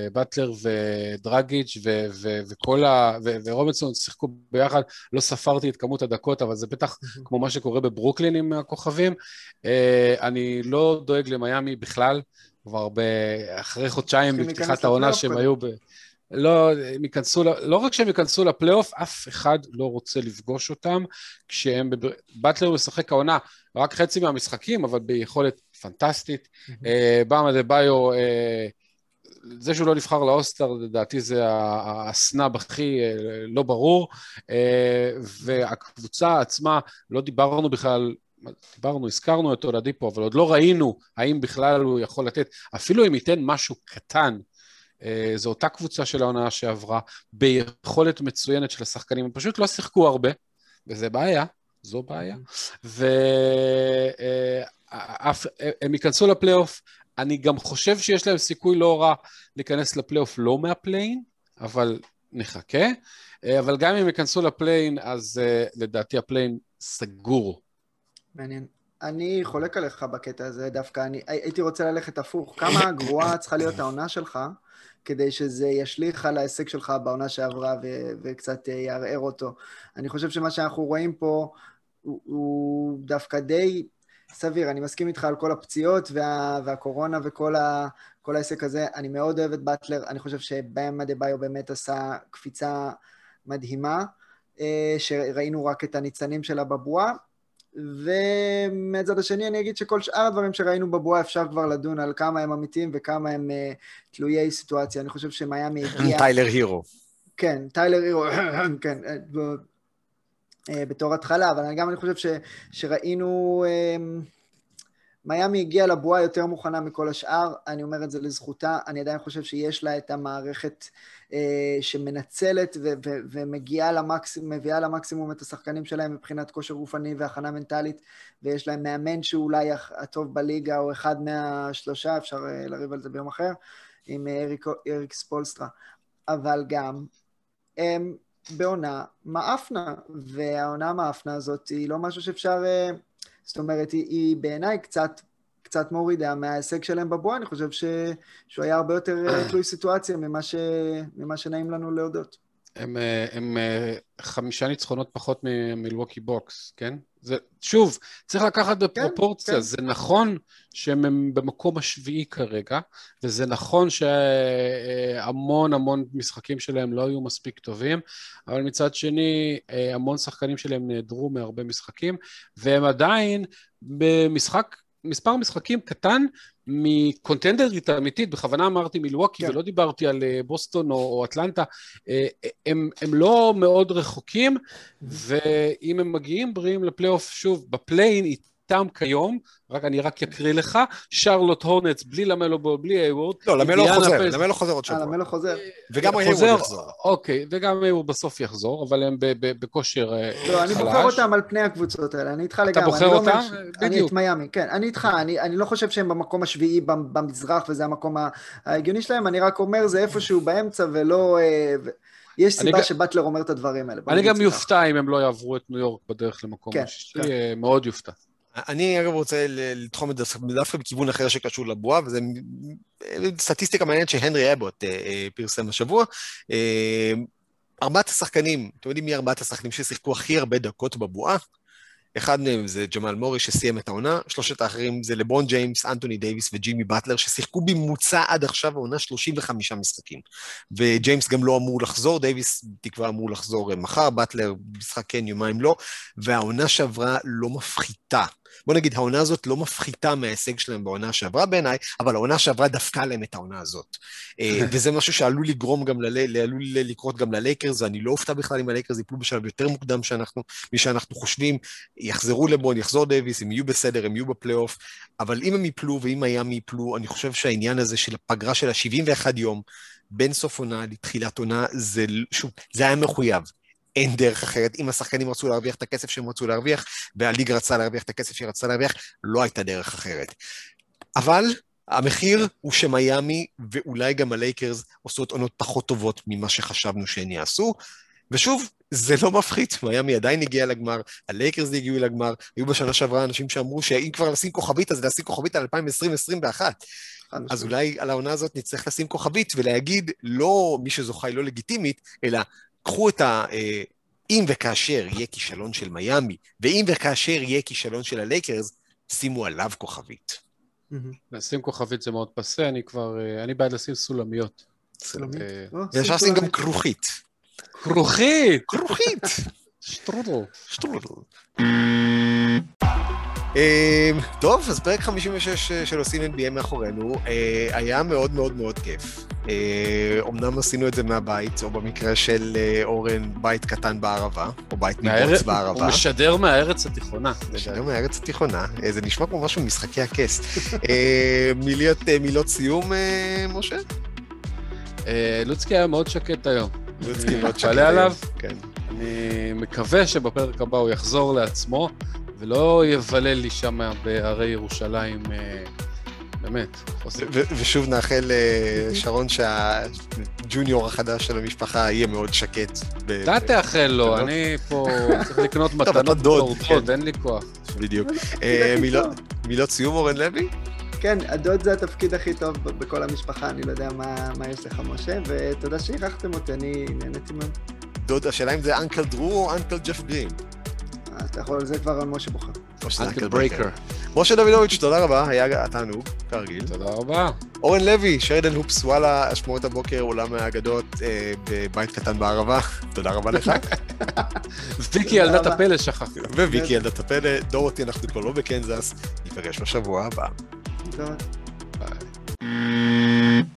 ובטלר ודרגיץ' ו- ו- וכל ה... ו- ורובינסון שיחקו ביחד, לא ספרתי את כמות הדקות, אבל זה בטח כמו מה שקורה בברוקלין עם הכוכבים. אה, אני לא דואג למיאמי בכלל, כבר ב... אחרי חודשיים להיכנס העונה שהם. היו ב... לא, הם ייכנסו, לא רק שהם ייכנסו לפלייאוף, אף אחד לא רוצה לפגוש אותם כשהם, בבר... באטלר משחק העונה רק חצי מהמשחקים, אבל ביכולת פנטסטית. אה, באמה דה ביו, אה, זה שהוא לא נבחר לאוסטר, לדעתי זה הסנאב הכי אה, לא ברור, אה, והקבוצה עצמה, לא דיברנו בכלל, דיברנו, הזכרנו את אולדיפו, אבל עוד לא ראינו האם בכלל הוא יכול לתת, אפילו אם ייתן משהו קטן, אה, זו אותה קבוצה של העונה שעברה, ביכולת מצוינת של השחקנים, הם פשוט לא שיחקו הרבה, וזה בעיה, זו בעיה, והם ייכנסו לפלייאוף, אני גם חושב שיש להם סיכוי לא רע להיכנס לפלייאוף לא מה play-in, אבל נחכה, אה, אבל גם אם ייכנסו ל play-in, אז אה, לדעתי ה play-in סגור. מעניין. אני חולק עליך בקטע הזה, דווקא אני הייתי רוצה ללכת הפוך. כמה גרועה צריכה להיות העונה שלך, כדי שזה ישליך על ההישג שלך בעונה שעברה ו- וקצת אה, יערער אותו. אני חושב שמה שאנחנו רואים פה הוא, הוא דווקא די סביר. אני מסכים איתך על כל הפציעות וה, והקורונה וכל ה, כל העסק הזה. אני מאוד אוהב את באטלר, אני חושב שבאם דה ביו באמת עשה קפיצה מדהימה, אה, שראינו רק את הניצנים שלה בבועה. ומהצד השני אני אגיד שכל שאר הדברים שראינו בבועה אפשר כבר לדון על כמה הם אמיתיים וכמה הם uh, תלויי סיטואציה. אני חושב שמיאמי הגיע... טיילר הירו. כן, טיילר הירו, כן, אה, אה, בתור התחלה, אבל גם אני חושב ש, שראינו... אה, מיאמי הגיעה לבועה יותר מוכנה מכל השאר, אני אומר את זה לזכותה, אני עדיין חושב שיש לה את המערכת אה, שמנצלת ו- ו- ומגיעה למקסימום, מביאה למקסימום את השחקנים שלהם מבחינת כושר גופני והכנה מנטלית, ויש להם מאמן שהוא אולי הטוב בליגה, או אחד מהשלושה, אפשר אה, לריב על זה ביום אחר, עם אה, אריק, אריק ספולסטרה. אבל גם, הם בעונה מאפנה, והעונה המאפנה הזאת היא לא משהו שאפשר... אה, זאת אומרת, היא, היא בעיניי קצת, קצת מורידה מההישג שלהם בבועה, אני חושב ש, שהוא היה הרבה יותר אה, תלוי סיטואציה ממה, ש, ממה שנעים לנו להודות. הם, אה, הם אה, חמישה ניצחונות פחות ממילווקי בוקס, כן? זה, שוב, צריך לקחת בפרופורציה, כן. זה נכון שהם הם במקום השביעי כרגע, וזה נכון שהמון המון משחקים שלהם לא היו מספיק טובים, אבל מצד שני, אה, המון שחקנים שלהם נעדרו מהרבה משחקים, והם עדיין במשחק, מספר משחקים קטן מקונטנדרית אמיתית, בכוונה אמרתי מילווקי כן. ולא דיברתי על אה, בוסטון או, או אטלנטה, אה, הם, הם לא מאוד רחוקים, ואם הם מגיעים בריאים לפלייאוף, שוב, ב play-in איתם כיום, רק אני רק אקריא לך, שרלוט הורנטס בלי למלו בול, בלי היוורד. לא, למלו חוזר, פייס- למלו חוזר עוד אה, שבוע. למלו חוזר. וגם חוזר, היוורד יחזור. אוקיי, וגם הוא בסוף יחזור, אבל הם בכושר אה, לא, אני חלש. בוחר אותם על פני הקבוצות האלה, אני איתך לגמרי. אתה בוחר אני לא אותם? ש- אני בדיוק. את מיאמי, כן, אני איתך, אני, אני לא חושב שהם במקום השביעי במ- במזרח וזה המקום ההגיוני שלהם, אני רק אומר זה איפשהו באמצע ולא... אה, ו... יש סיבה גם- שבטלר אומר את הדברים האלה. אני גם. יופתע אם הם לא יעברו את ניו יורק בדרך למקום כן, השישי, כן. אה, מאוד יופתע. אני אגב רוצה לתחום את זה דווקא בכיוון אחר שקשור לבועה, וזה מ- סטטיסטיקה מעניינת שהנרי אבוט אה, אה, פרסם השבוע. אה, ארבעת השחקנים, אתם יודעים מי ארבעת השחקנים ששיחקו הכי הרבה דקות בבועה? אחד מהם זה ג'מאל מורי שסיים את העונה, שלושת האחרים זה לברון ג'יימס, אנטוני דייוויס וג'ימי באטלר, ששיחקו בממוצע עד עכשיו העונה 35 משחקים. וג'יימס גם לא אמור לחזור, דייוויס תקווה אמור לחזור אה, מחר, באטלר משחק כן, יומיים לא, והעונה שעברה לא מפחיתה. בוא נגיד, העונה הזאת לא מפחיתה מההישג שלהם בעונה שעברה בעיניי, אבל העונה שעברה דפקה להם את העונה הזאת. אה, וזה משהו שעלול לגרום גם, ל... עלול לקרות גם ללייקרס, ואני לא אופתע בכלל אם הלייקרס ייפלו בשלב יותר מוקדם שאנחנו, משאנחנו חושבים. יחזרו לברון, יחזור דייוויס, הם יהיו בסדר, הם יהיו בפלייאוף, אבל אם הם ייפלו ואם מיאמי ייפלו, אני חושב שהעניין הזה של הפגרה של ה-71 יום, בין סוף עונה לתחילת עונה, זה, שוב, זה היה מחויב. אין דרך אחרת. אם השחקנים רצו להרוויח את הכסף שהם רצו להרוויח, והליגה רצה להרוויח את הכסף שהיא רצתה להרוויח, לא הייתה דרך אחרת. אבל המחיר הוא שמיאמי ואולי גם הלייקרס עושות עונות פחות טובות ממה שחשבנו שהן יעשו. ושוב, זה לא מפחית, מיאמי עדיין הגיע לגמר, הלייקרס הגיעו לגמר, היו בשנה שעברה אנשים שאמרו שאם כבר לשים כוכבית, אז לשים כוכבית על 2020-2021. אז אולי על העונה הזאת נצטרך לשים כוכבית ולהגיד, לא מי שזוכה היא לא לגיטימית, אלא קחו את ה... אה, אם וכאשר יהיה כישלון של מיאמי, ואם וכאשר יהיה כישלון של הלייקרס, שימו עליו כוכבית. לשים כוכבית זה מאוד פסה, אני כבר, אה, אני בעד לשים סולמיות. סולמית. אה, או, ואפשר שים לשים גם. כרוכית. כרוכית! כרוכית! שטרודל. שטרודל. אה, טוב, אז פרק 56 של עושים NBA מאחורינו, אה, היה מאוד מאוד מאוד כיף. אה, אמנם עשינו את זה מהבית, או במקרה של אה, אורן, בית קטן בערבה, או בית מבוץ מהארץ- הוא בערבה. משדר מהארץ התיכונה. שלום מהארץ התיכונה, אה, זה נשמע כמו משהו ממשחקי הכס. אה, מילות, אה, סיום, אה, משה? אה, לוצקי היה מאוד שקט היום. לוצקי מאוד שקט מתפלא עליו. כן. אני מקווה שבפרק הבא הוא יחזור לעצמו, ולא יבלל לי שם בהרי ירושלים, אה, באמת. ו- ושוב נאחל לשרון שהג'וניור החדש של המשפחה יהיה מאוד שקט. אתה תאחל לו. אני פה צריך לקנות מתנות דוד, בתור כן. דוד, אין לי כוח. בדיוק. התפקיד אה, הכי מילות- סיום, אורן לוי? כן, הדוד זה התפקיד הכי טוב בכל המשפחה, אני לא יודע מה מה יש לך, משה, ותודה שאירחתם אותי, אני נהניתי מאוד. דוד, השאלה אם זה Uncle Drew או Uncle ג'ף גרין. אתה יכול, זה כבר משה בוחר. Uncle Breaker. משה דוידוביץ', תודה רבה, היה תענוג, כרגיל. תודה רבה. אורן לוי, שרדן הופס, וואלה, אשמורת הבוקר, עולם האגדות, אה, בבית קטן בערבה. תודה רבה לך. ויקי ילדת. הפלא שכחתי. וויקי ילדת הפלא, דורותי, אנחנו כבר לא בקנזס, ניפגש בשבוע הבא. טוב. ביי.